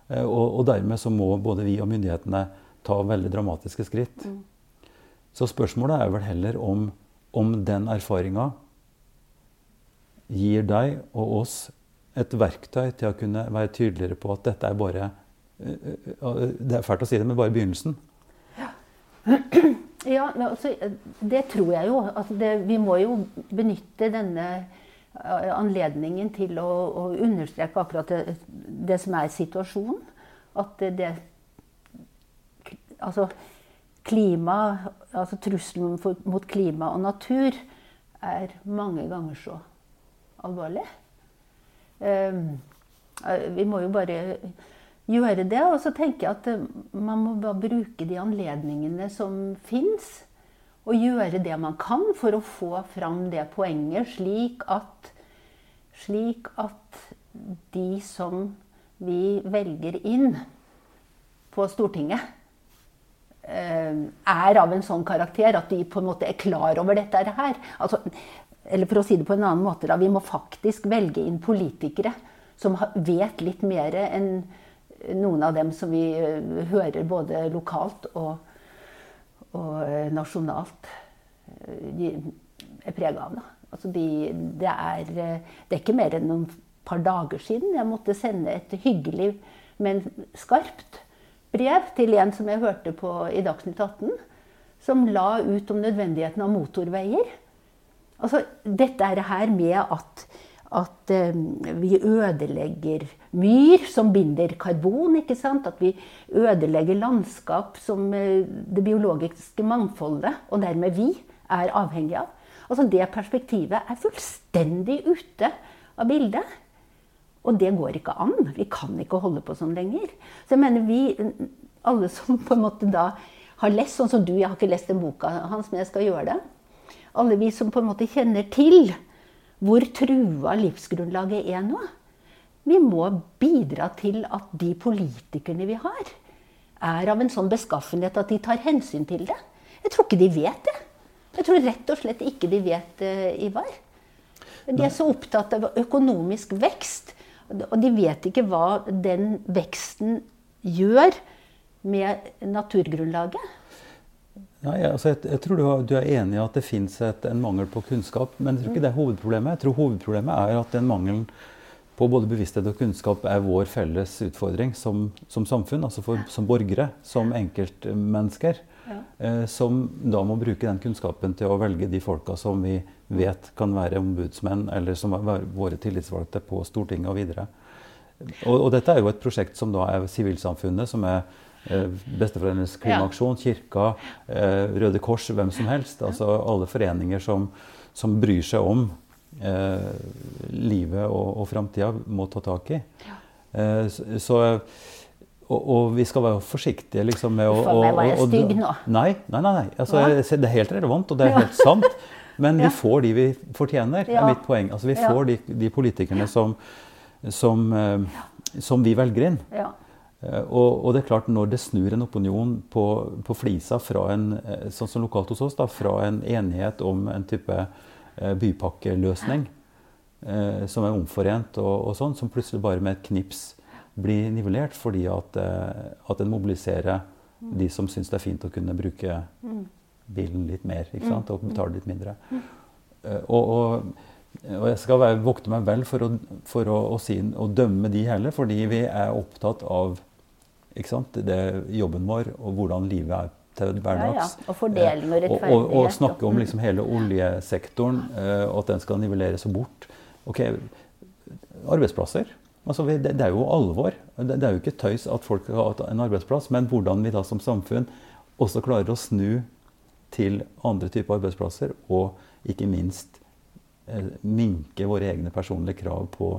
F: Eh, Og, og dermed så må både vi og myndighetene ta veldig dramatiske skritt. Så spørsmålet er vel heller om, om den erfaringa gir deg og oss et verktøy til å kunne være tydeligere på at dette er bare eh, eh, Det er fælt å si det, men bare begynnelsen.
G: Ja, altså, det tror jeg jo. Altså det, vi må jo benytte denne eh, anledningen til å, å understreke akkurat det, det som er situasjonen. At det Altså klima Altså trusselen mot klima og natur er mange ganger så alvorlig. Ehm, eh, vi må jo bare gjøre det. Og så tenker jeg at eh, man må bare bruke de anledningene som fins. Og gjøre det man kan for å få fram det poenget, slik at, slik at de som vi velger inn på Stortinget, er av en sånn karakter at de på en måte er klar over dette her. Altså, eller for å si det på en annen måte, da, vi må faktisk velge inn politikere som vet litt mer enn noen av dem som vi eh, hører både lokalt og, og eh, nasjonalt eh, de er prega av. Da. Altså de, det, er, eh, det er ikke mer enn noen par dager siden jeg måtte sende et hyggelig, men skarpt brev til en som jeg hørte på i Dagsnytt 18, som la ut om nødvendigheten av motorveier. Altså, dette er det her med at, at eh, vi ødelegger myr som binder karbon. ikke sant? At vi ødelegger landskap som eh, det biologiske mangfoldet, og dermed vi, er avhengig av. Altså, det perspektivet er fullstendig ute av bildet. Og det går ikke an. Vi kan ikke holde på sånn lenger. Så jeg mener vi, alle som på en måte da har lest, sånn som du, jeg har ikke lest den boka hans, men jeg skal gjøre det. Alle vi som på en måte kjenner til hvor trua livsgrunnlaget er nå. Vi må bidra til at de politikerne vi har, er av en sånn beskaffenhet at de tar hensyn til det. Jeg tror ikke de vet det. Jeg tror rett og slett ikke de vet det, Ivar. De er så opptatt av økonomisk vekst, og de vet ikke hva den veksten gjør med naturgrunnlaget.
F: Nei, altså jeg, jeg tror du, har, du er enig i at det fins en mangel på kunnskap, men jeg tror ikke det er hovedproblemet. Jeg tror hovedproblemet er at den mangelen på både bevissthet og kunnskap er vår felles utfordring som, som samfunn, altså for, som borgere, som enkeltmennesker. Eh, som da må bruke den kunnskapen til å velge de folka som vi vet kan være ombudsmenn, eller som er våre tillitsvalgte på Stortinget og videre. Og, og dette er jo et prosjekt som da er sivilsamfunnet, som er eh, Besteforeldrenes klimaaksjon, Kirka, eh, Røde Kors, hvem som helst. Altså alle foreninger som, som bryr seg om eh, livet og, og framtida, må ta tak i. Eh, så, og, og vi skal være forsiktige liksom, med å
G: a meg, var jeg stygg nå?
F: Nei, nei, nei. nei. Altså, det er helt relevant, og det er helt sant. Men vi får de vi fortjener, er mitt poeng. Altså, vi får de, de politikerne som, som, eh, som vi velger inn.
G: Ja.
F: Eh, og, og, det er klart, når det snur en opinion på, på flisa fra en, eh, sånn som lokalt hos oss, da, fra en enighet om en type bypakkeløsning som er omforent, og, og, sånn, som plutselig bare med et knips blir nivellert fordi at, at en mobiliserer de som syns det er fint å kunne bruke bilen litt mer ikke sant? og betale litt mindre. Eh, og, og, og jeg skal være, vokte meg vel for, å, for å, å, si, å, dømme de heller, fordi vi er opptatt av ikke sant? Det, jobben vår og hvordan livet er til hverdags.
G: Ja, ja. Og fordeling og rettferdighet.
F: Og, og, og snakke om liksom hele oljesektoren, og at den skal nivelleres bort. Ok, arbeidsplasser. Altså, det, det, er jo alvor. Det, det, er jo ikke tøys at folk har en arbeidsplass, men hvordan vi da som samfunn også klarer å snu til andre typer arbeidsplasser, og ikke minst eh, minke våre egne personlige krav på,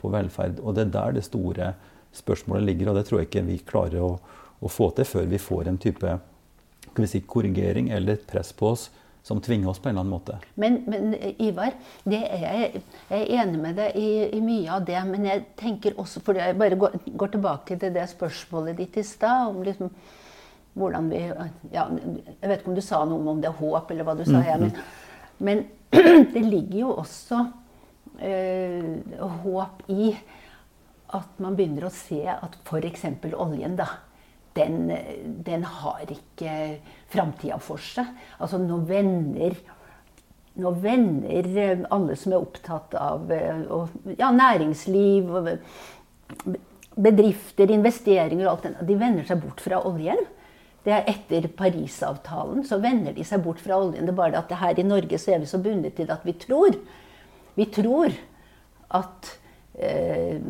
F: på, velferd. Og det er der det store spørsmålet ligger, og det tror jeg ikke vi klarer å, å få til før vi får en type si, korrigering eller press på oss som tvinger oss på en eller annen måte.
G: Men, men Ivar, er jeg, er enig med deg i, i, mye av det. Men jeg tenker også, for jeg bare går, går tilbake til det spørsmålet ditt i stad om liksom, hvordan vi ja, Jeg vet ikke om du sa noe om det er håp, eller hva du sa. jeg. men, men det ligger jo også eh, håp i at man begynner å se at f.eks. oljen, da den, den har ikke framtida for seg. Altså nå vender nå vender alle som er opptatt av ja, næringsliv, bedrifter, investeringer og alt det, de vender seg bort fra oljen. Det er Etter Parisavtalen så vender de seg bort fra oljen. Det er bare at her i Norge så er vi så bundet til at vi tror Vi tror at, eh,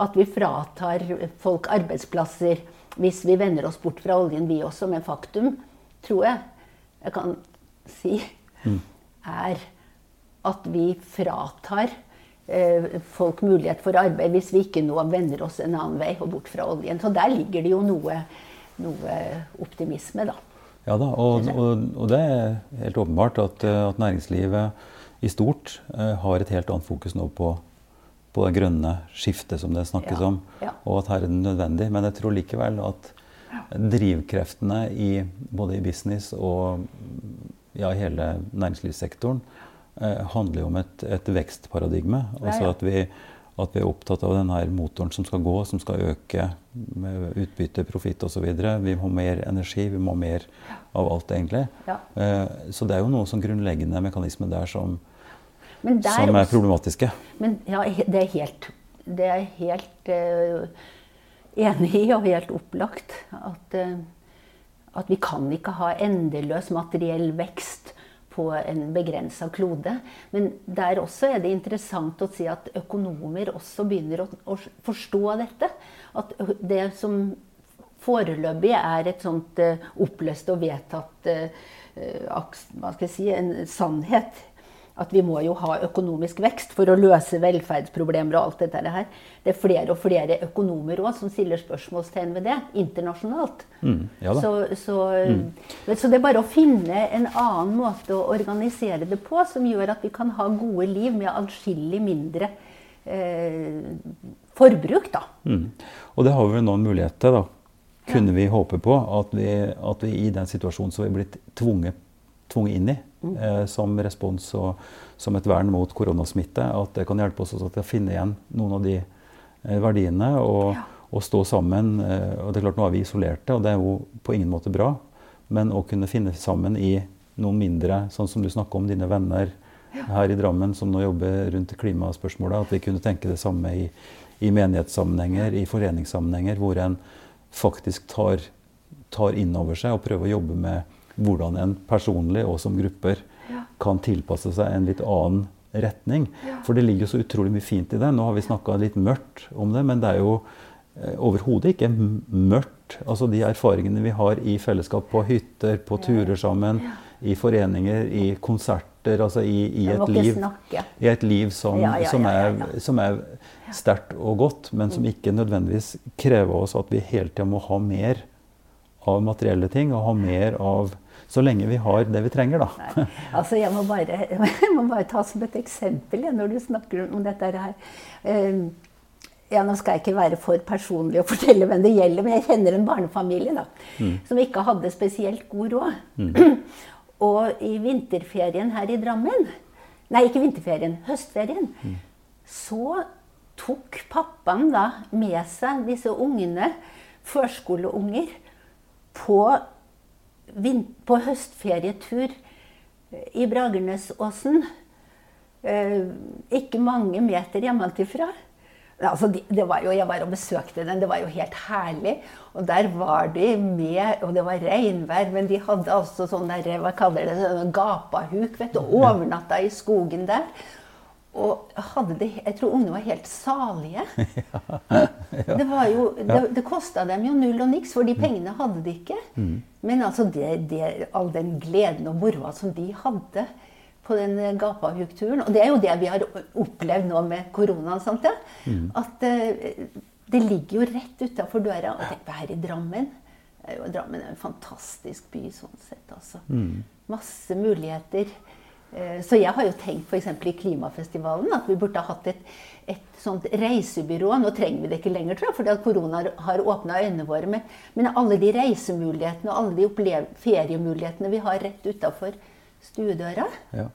G: at vi fratar folk arbeidsplasser hvis vi vender oss bort fra oljen, vi også. Men faktum, tror jeg jeg kan si, mm. er at vi fratar eh, folk mulighet for arbeid hvis vi ikke nå vender oss en annen vei og bort fra oljen. Så der ligger det jo noe, noe optimisme, da.
F: Ja da, og, og, og, det er helt åpenbart at, at næringslivet i stort uh, har et helt annet fokus nå på på det grønne skiftet som det snakkes ja, om, ja. og at her er det nødvendig. Men jeg tror likevel at drivkreftene i, både i business og ja, hele næringslivssektoren eh, handler jo om et, et vekstparadigme. Altså at vi, at vi, er opptatt av denne motoren som skal gå, som skal øke med utbytte, profitt osv. Vi må ha mer energi, vi må ha mer av alt, egentlig. Ja. Eh, så det er jo noen sånn grunnleggende mekanismer der som, som er problematiske.
G: Men ja, det er helt, det er helt uh, enig i og helt opplagt at, uh, at vi kan ikke ha endeløs materiell vekst på en begrensa klode. Men der også er det interessant å si at økonomer også begynner å, å forstå dette. At det som foreløpig er et sånt uh, oppløst og vedtatt skal jeg si, en sannhet at vi må jo ha økonomisk vekst for å løse velferdsproblemer og alt dette her. Det er flere og flere økonomer òg som stiller spørsmålstegn ved det internasjonalt. Mm, ja så, så, mm. så, det er bare å finne en annen måte å organisere det på som gjør at vi kan ha gode liv med atskillig mindre eh, forbruk, da. Mm.
F: Og det har vi noen mulighet til, da. Kunne vi håpe på at vi, at vi i den situasjonen som vi er blitt tvunget, tvunget inn i, eh, som respons og som et vern mot koronasmitte. At det kan hjelpe oss til å finne igjen noen av de eh, verdiene og, og, stå sammen. Eh, og det er klart Nå er vi isolerte, og det er jo på ingen måte bra. Men å kunne finne sammen i noen mindre, sånn som du snakker om dine venner her i Drammen som nå jobber rundt klimaspørsmålet, at vi kunne tenke det samme i, i menighetssammenhenger, i foreningssammenhenger, hvor en faktisk tar, tar inn over seg og prøver å jobbe med hvordan en personlig og som grupper ja. kan tilpasse seg en litt annen retning. Ja. For det ligger så utrolig mye fint i det. Nå har vi snakka litt mørkt om det, men det er jo eh, overhodet ikke mørkt. Altså De erfaringene vi har i fellesskap på hytter, på turer sammen, ja. i foreninger, i konserter, altså i, i, et, liv, i et liv som, som er, som er sterkt og godt, men som ikke nødvendigvis krever oss at vi hele tida må ha mer av materielle ting og ha mer av så lenge vi har det vi trenger, da.
G: Nei, altså jeg må, bare, jeg må bare ta som et eksempel ja, når du snakker om dette her. Ehm, ja, Nå skal jeg ikke være for personlig og fortelle hvem det gjelder, men jeg kjenner en barnefamilie da, som ikke hadde spesielt god råd. og i vinterferien her i Drammen Nei, ikke vinterferien, høstferien. Så tok pappaen da med seg disse ungene, førskoleunger, på, på høstferietur i Bragernesåsen. Eh, ikke mange meter hjemmefra. Altså, det var jo, jeg var og besøkte den, det var jo helt herlig. Og der var de med, og det var regnvær, men de hadde altså sånn sånn gapahuk, overnatta i skogen der. Og det, jeg tror ungene var helt salige. Det, var jo, det, det kosta dem jo null og niks, for de pengene hadde de ikke. Men altså det, det, all den gleden og moroa som de hadde på den gapahuk-turen Og det er jo det vi har opplevd nå med koronaen. Sant, ja? At eh, det ligger jo rett utafor døra. Og tenk på her i Drammen. Drammen er jo, en fantastisk by sånn sett. altså. Masse muligheter. Eh, Så jeg har jo tenkt f.eks. i Klimafestivalen at vi burde ha hatt et, et sånt reisebyrå. Nå trenger vi det ikke lenger, tror jeg, fordi at korona har åpna øynene våre. Men, men alle de reisemulighetene og alle de feriemulighetene vi har rett utafor stuedøra.
F: Ja.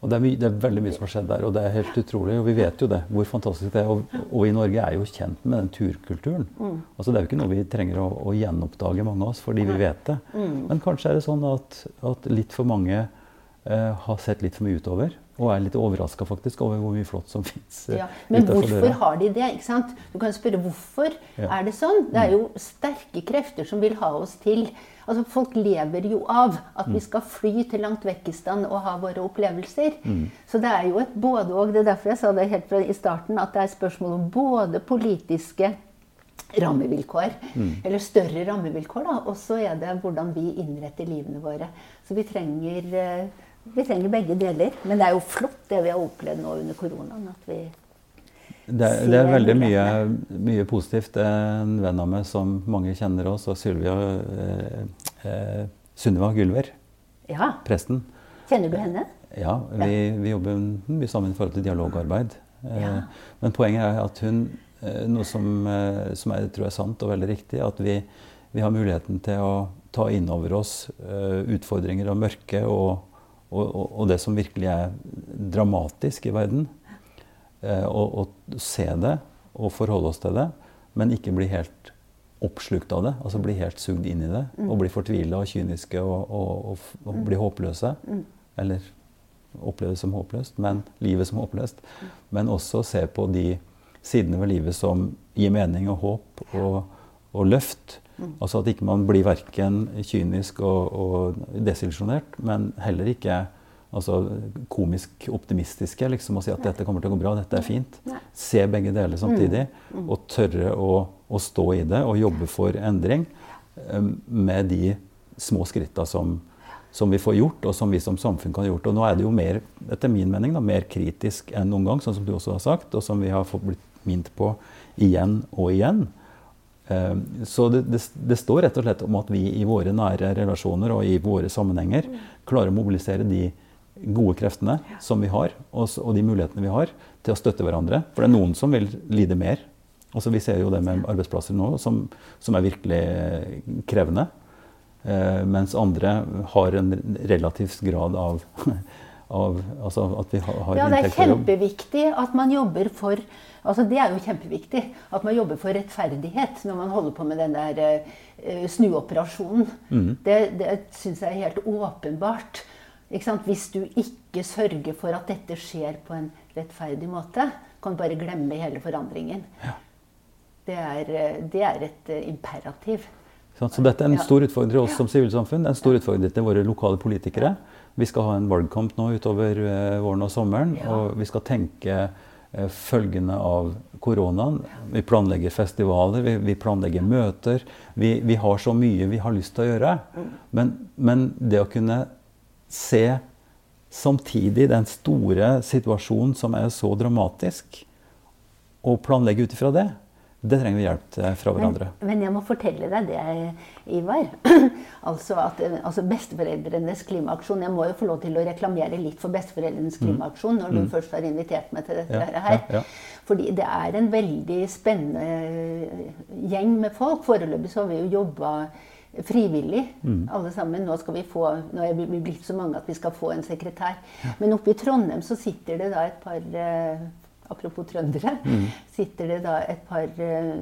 F: Og det er, det er veldig mye som har skjedd der, og det er helt utrolig. Og vi vet jo det, hvor fantastisk det er. Og, og i Norge er jo kjent med den turkulturen. Altså Det er jo ikke noe vi trenger å, å gjenoppdage, mange av oss, fordi vi vet det. Men kanskje er det sånn at, at litt for mange har sett litt for mye utover. Og er litt overraska faktisk over hvor mye flott som fins uh,
G: Ja, men hvorfor har de det? ikke sant? Du kan spørre hvorfor
F: Ja.
G: er det sånn. Det er jo sterke krefter som vil ha oss til Altså Folk lever jo av at vi skal fly til langt vekkistan og ha våre opplevelser. Så det er jo et både og. Det er derfor jeg sa det helt fra i starten, at det er spørsmål om både politiske rammevilkår, eller større rammevilkår, da, og så er det hvordan vi innretter livene våre. Så vi trenger, eh, vi trenger begge deler. Men det er jo flott det vi har opplevd nå under koronaen. at vi
F: Det, det er veldig mye, mye positivt. En venn av meg som mange kjenner oss, og Sylvia eh, eh, Sunniva Gulver.
G: Ja.
F: presten.
G: Kjenner du henne?
F: Ja, vi, vi jobber mye sammen i forhold til dialogarbeid. Eh,
G: Ja.
F: Men poenget er at hun eh, Noe som, eh, som jeg tror er sant og veldig riktig, at vi, vi har muligheten til å ta inn over oss utfordringer og mørke og, og, og, og det som virkelig er dramatisk i verden. Eh, og se det og forholde oss til det, men ikke bli helt oppslukt av det. Altså bli helt sugd inn i det. Og bli fortvila og kyniske og, og, og, og bli håpløse. Eller oppleve det som håpløst, men livet som håpløst. Men også se på de sidene ved livet som gir mening og håp og løft. Altså at ikke man blir verken kynisk og, og desillusjonert, men heller ikke altså, komisk optimistiske liksom, Å si at dette kommer til å gå bra, dette er fint.
G: Nei.
F: Se begge deler samtidig, og tørre å, å stå i det og jobbe for endring eh, med de små skritta som, som vi får gjort, og som vi som samfunn kan ha gjort. Og nå er det jo mer, etter min mening, da, mer kritisk enn noen gang, sånn som du også har sagt, og som vi har fått blitt minnet på igjen og igjen. Eh, Så det, det, det står rett og slett om at vi i våre nære relasjoner og i våre sammenhenger klarer å mobilisere de gode kreftene som vi har, og, og de mulighetene vi har, til å støtte hverandre. For det er noen som vil lide mer. Altså, vi ser jo det med arbeidsplasser nå, som, som er virkelig krevende. Eh, mens andre har en relativt grad av, av Altså at vi har, har
G: Ja, det er kjempeviktig at man jobber for Altså Det er jo kjempeviktig at man jobber for rettferdighet når man holder på med den der uh, snuoperasjonen.
F: Mm.
G: Det, det syns jeg er helt åpenbart. Ikke sant? Hvis du ikke sørger for at dette skjer på en rettferdig måte, kan du bare glemme hele forandringen. Det, er, eh, det er et uh, imperativ.
F: Så dette er en stor utfordring til oss som sivilsamfunn. En stor utfordring til våre lokale politikere. Vi skal ha en valgkamp nå utover eh, våren og sommeren.
G: Ja.
F: Og vi skal tenke eh, følgene av koronaen. Vi planlegger festivaler, vi, vi planlegger møter. Vi, vi har så mye vi har lyst til å gjøre. Men, men det å kunne se samtidig den store situasjonen som er så dramatisk, og planlegge ut ifra det, Det trenger vi hjelp til fra hverandre.
G: Men, men jeg må fortelle deg det, Ivar. altså at eh, altså Besteforeldrenes klimaaksjon Jeg må jo få lov til å reklamere litt for Besteforeldrenes klimaaksjon når du først har invitert meg til dette
F: Mm. Ja,
G: her.
F: ja, ja.
G: Fordi det er en veldig spennende gjeng med folk. Foreløpig så har vi jo jobba frivillig,
F: Mm.
G: alle sammen. Nå skal vi få, nå er vi blitt så mange at vi skal få en sekretær. Men oppe i Trondheim så sitter det da et par eh, Apropos trøndere. Sitter det da et par eh,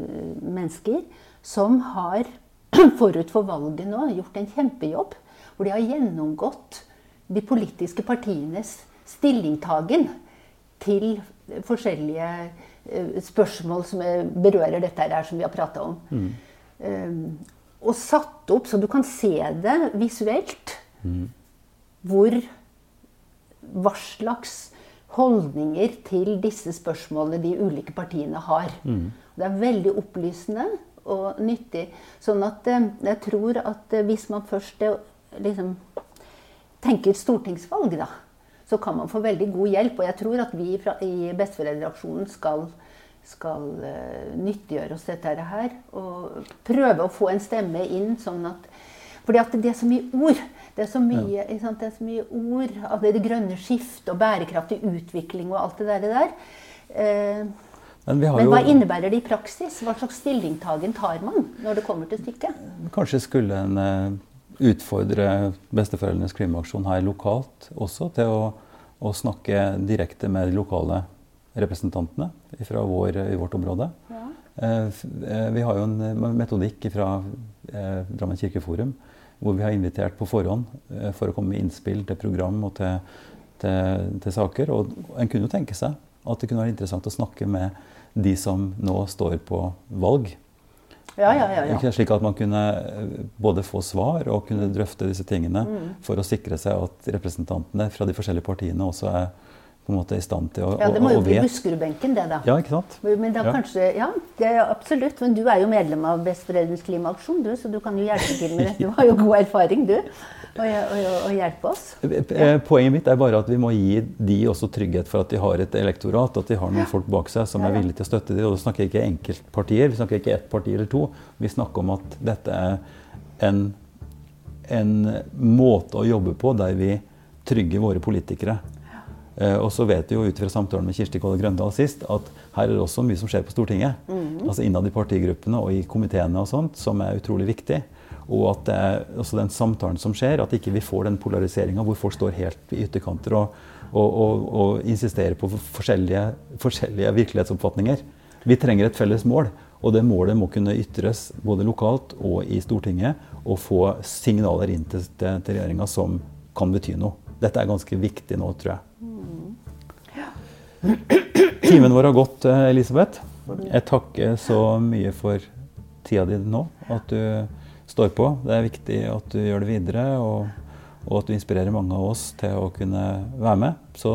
G: mennesker som har forut for valget nå gjort en kjempejobb. Hvor de har gjennomgått de politiske partienes stillingtagen til forskjellige eh, spørsmål som eh, berører dette her som vi har prata om. Um, og satt opp, så du kan se det visuelt, hvor hva slags holdninger til disse spørsmålene de ulike partiene har. Det er veldig opplysende og nyttig. Sånn at eh, jeg tror at eh, hvis man først eh, liksom tenker stortingsvalg, da, så kan man få veldig god hjelp. Og jeg tror at vi fra, i Besteforeldreaksjonen skal, skal nyttiggjøre oss dette her. Og prøve å få en stemme inn sånn at fordi at det er så mye ord. Det er så mye, ja. sant? Det er så mye ord av det, det grønne skift og bærekraftig utvikling og alt det der. Eh,
F: Men vi har
G: men hva
F: jo
G: innebærer det i praksis? Hva slags stillingtagen tar man når det kommer til stykket?
F: Kanskje skulle en eh, utfordre besteforeldrenes klimaaksjon her lokalt også til å, å snakke direkte med de lokale representantene fra vår, i vårt område. Ja. eh, vi har jo en eh, metodikk fra eh, Drammen kirkeforum hvor vi har invitert på forhånd eh, for å komme med innspill til program og til, til, til saker. Og en kunne jo tenke seg at det kunne være interessant å snakke med de som nå står på valg.
G: Ja, ja, ja. ja.
F: Slik at man kunne eh, både få svar og kunne drøfte disse tingene
G: Mm.
F: for å sikre seg at representantene fra de forskjellige partiene også er på en måte i stand til å,
G: ja det må jo bli. Buskerudbenken, det, da.
F: Ja, ikke sant?
G: Men da
F: Ja.
G: kanskje, ja, det er absolutt. Men du er jo medlem av Besteforeldrenes klimaaksjon, du, så du kan jo hjelpe til med det. Du har jo god erfaring, du, å hjelpe oss.
F: Ja. Poenget mitt er bare at vi må gi de også trygghet for at de har et elektorat, at de har noen folk bak seg som er villige til å støtte dem. Og da snakker jeg ikke enkeltpartier, vi snakker ikke ett parti eller to. Vi snakker om at dette er en, en måte å jobbe på der vi trygger våre politikere. Eh, og så vet vi jo ut fra samtalen med Kirsti Kolle Grøndal sist at her er det også mye som skjer på Stortinget. Altså innad i partigruppene og i komiteene og sånt, som er utrolig viktig. Og at det er også den samtalen som skjer, at ikke vi får den polariseringa hvor folk står helt i ytterkanter og, og, og, og insisterer på forskjellige, forskjellige virkelighetsoppfatninger. Vi trenger et felles mål, og det målet må kunne ytres både lokalt og i Stortinget. Og få signaler inn til, til, til regjeringa som kan bety noe. Dette er ganske viktig nå, tror jeg. Timen vår har gått, eh, Elisabeth. Jeg takker så mye for tida di nå. At du står på. Det er viktig at du gjør det videre, og, og at du inspirerer mange av oss til å kunne være med. Så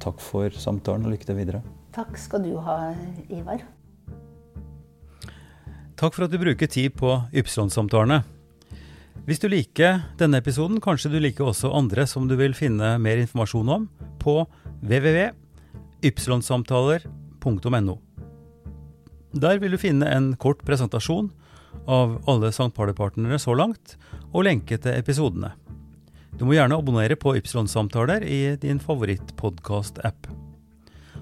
F: takk for samtalen, og lykke til videre.
G: Takk skal du ha, Ivar.
F: Takk for at du bruker tid på Ypsilon-samtalene. Hvis du liker denne episoden, kanskje du liker også andre som du vil finne mer informasjon om på www.ypsilonsamtaler.no. Der vil du finne en kort presentasjon av alle St. Party-partnere så langt, og lenke til episodene. Du må gjerne abonnere på Ypsilon-samtaler i din favorittpodkast-app.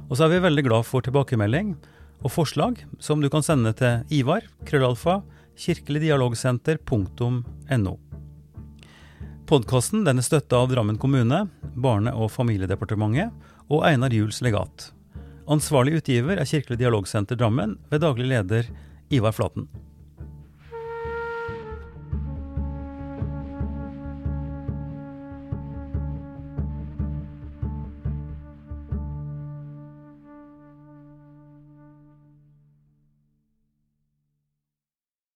F: Og så er vi veldig glad for tilbakemelding og forslag som du kan sende til Ivar, krøllalfa, kirkeligdialogsenter.no. Podkasten er støtta av Drammen kommune, Barne- og familiedepartementet og Einar Juels legat. Ansvarlig utgiver er Kirkelig dialogsenter Drammen ved daglig leder Ivar Flaten.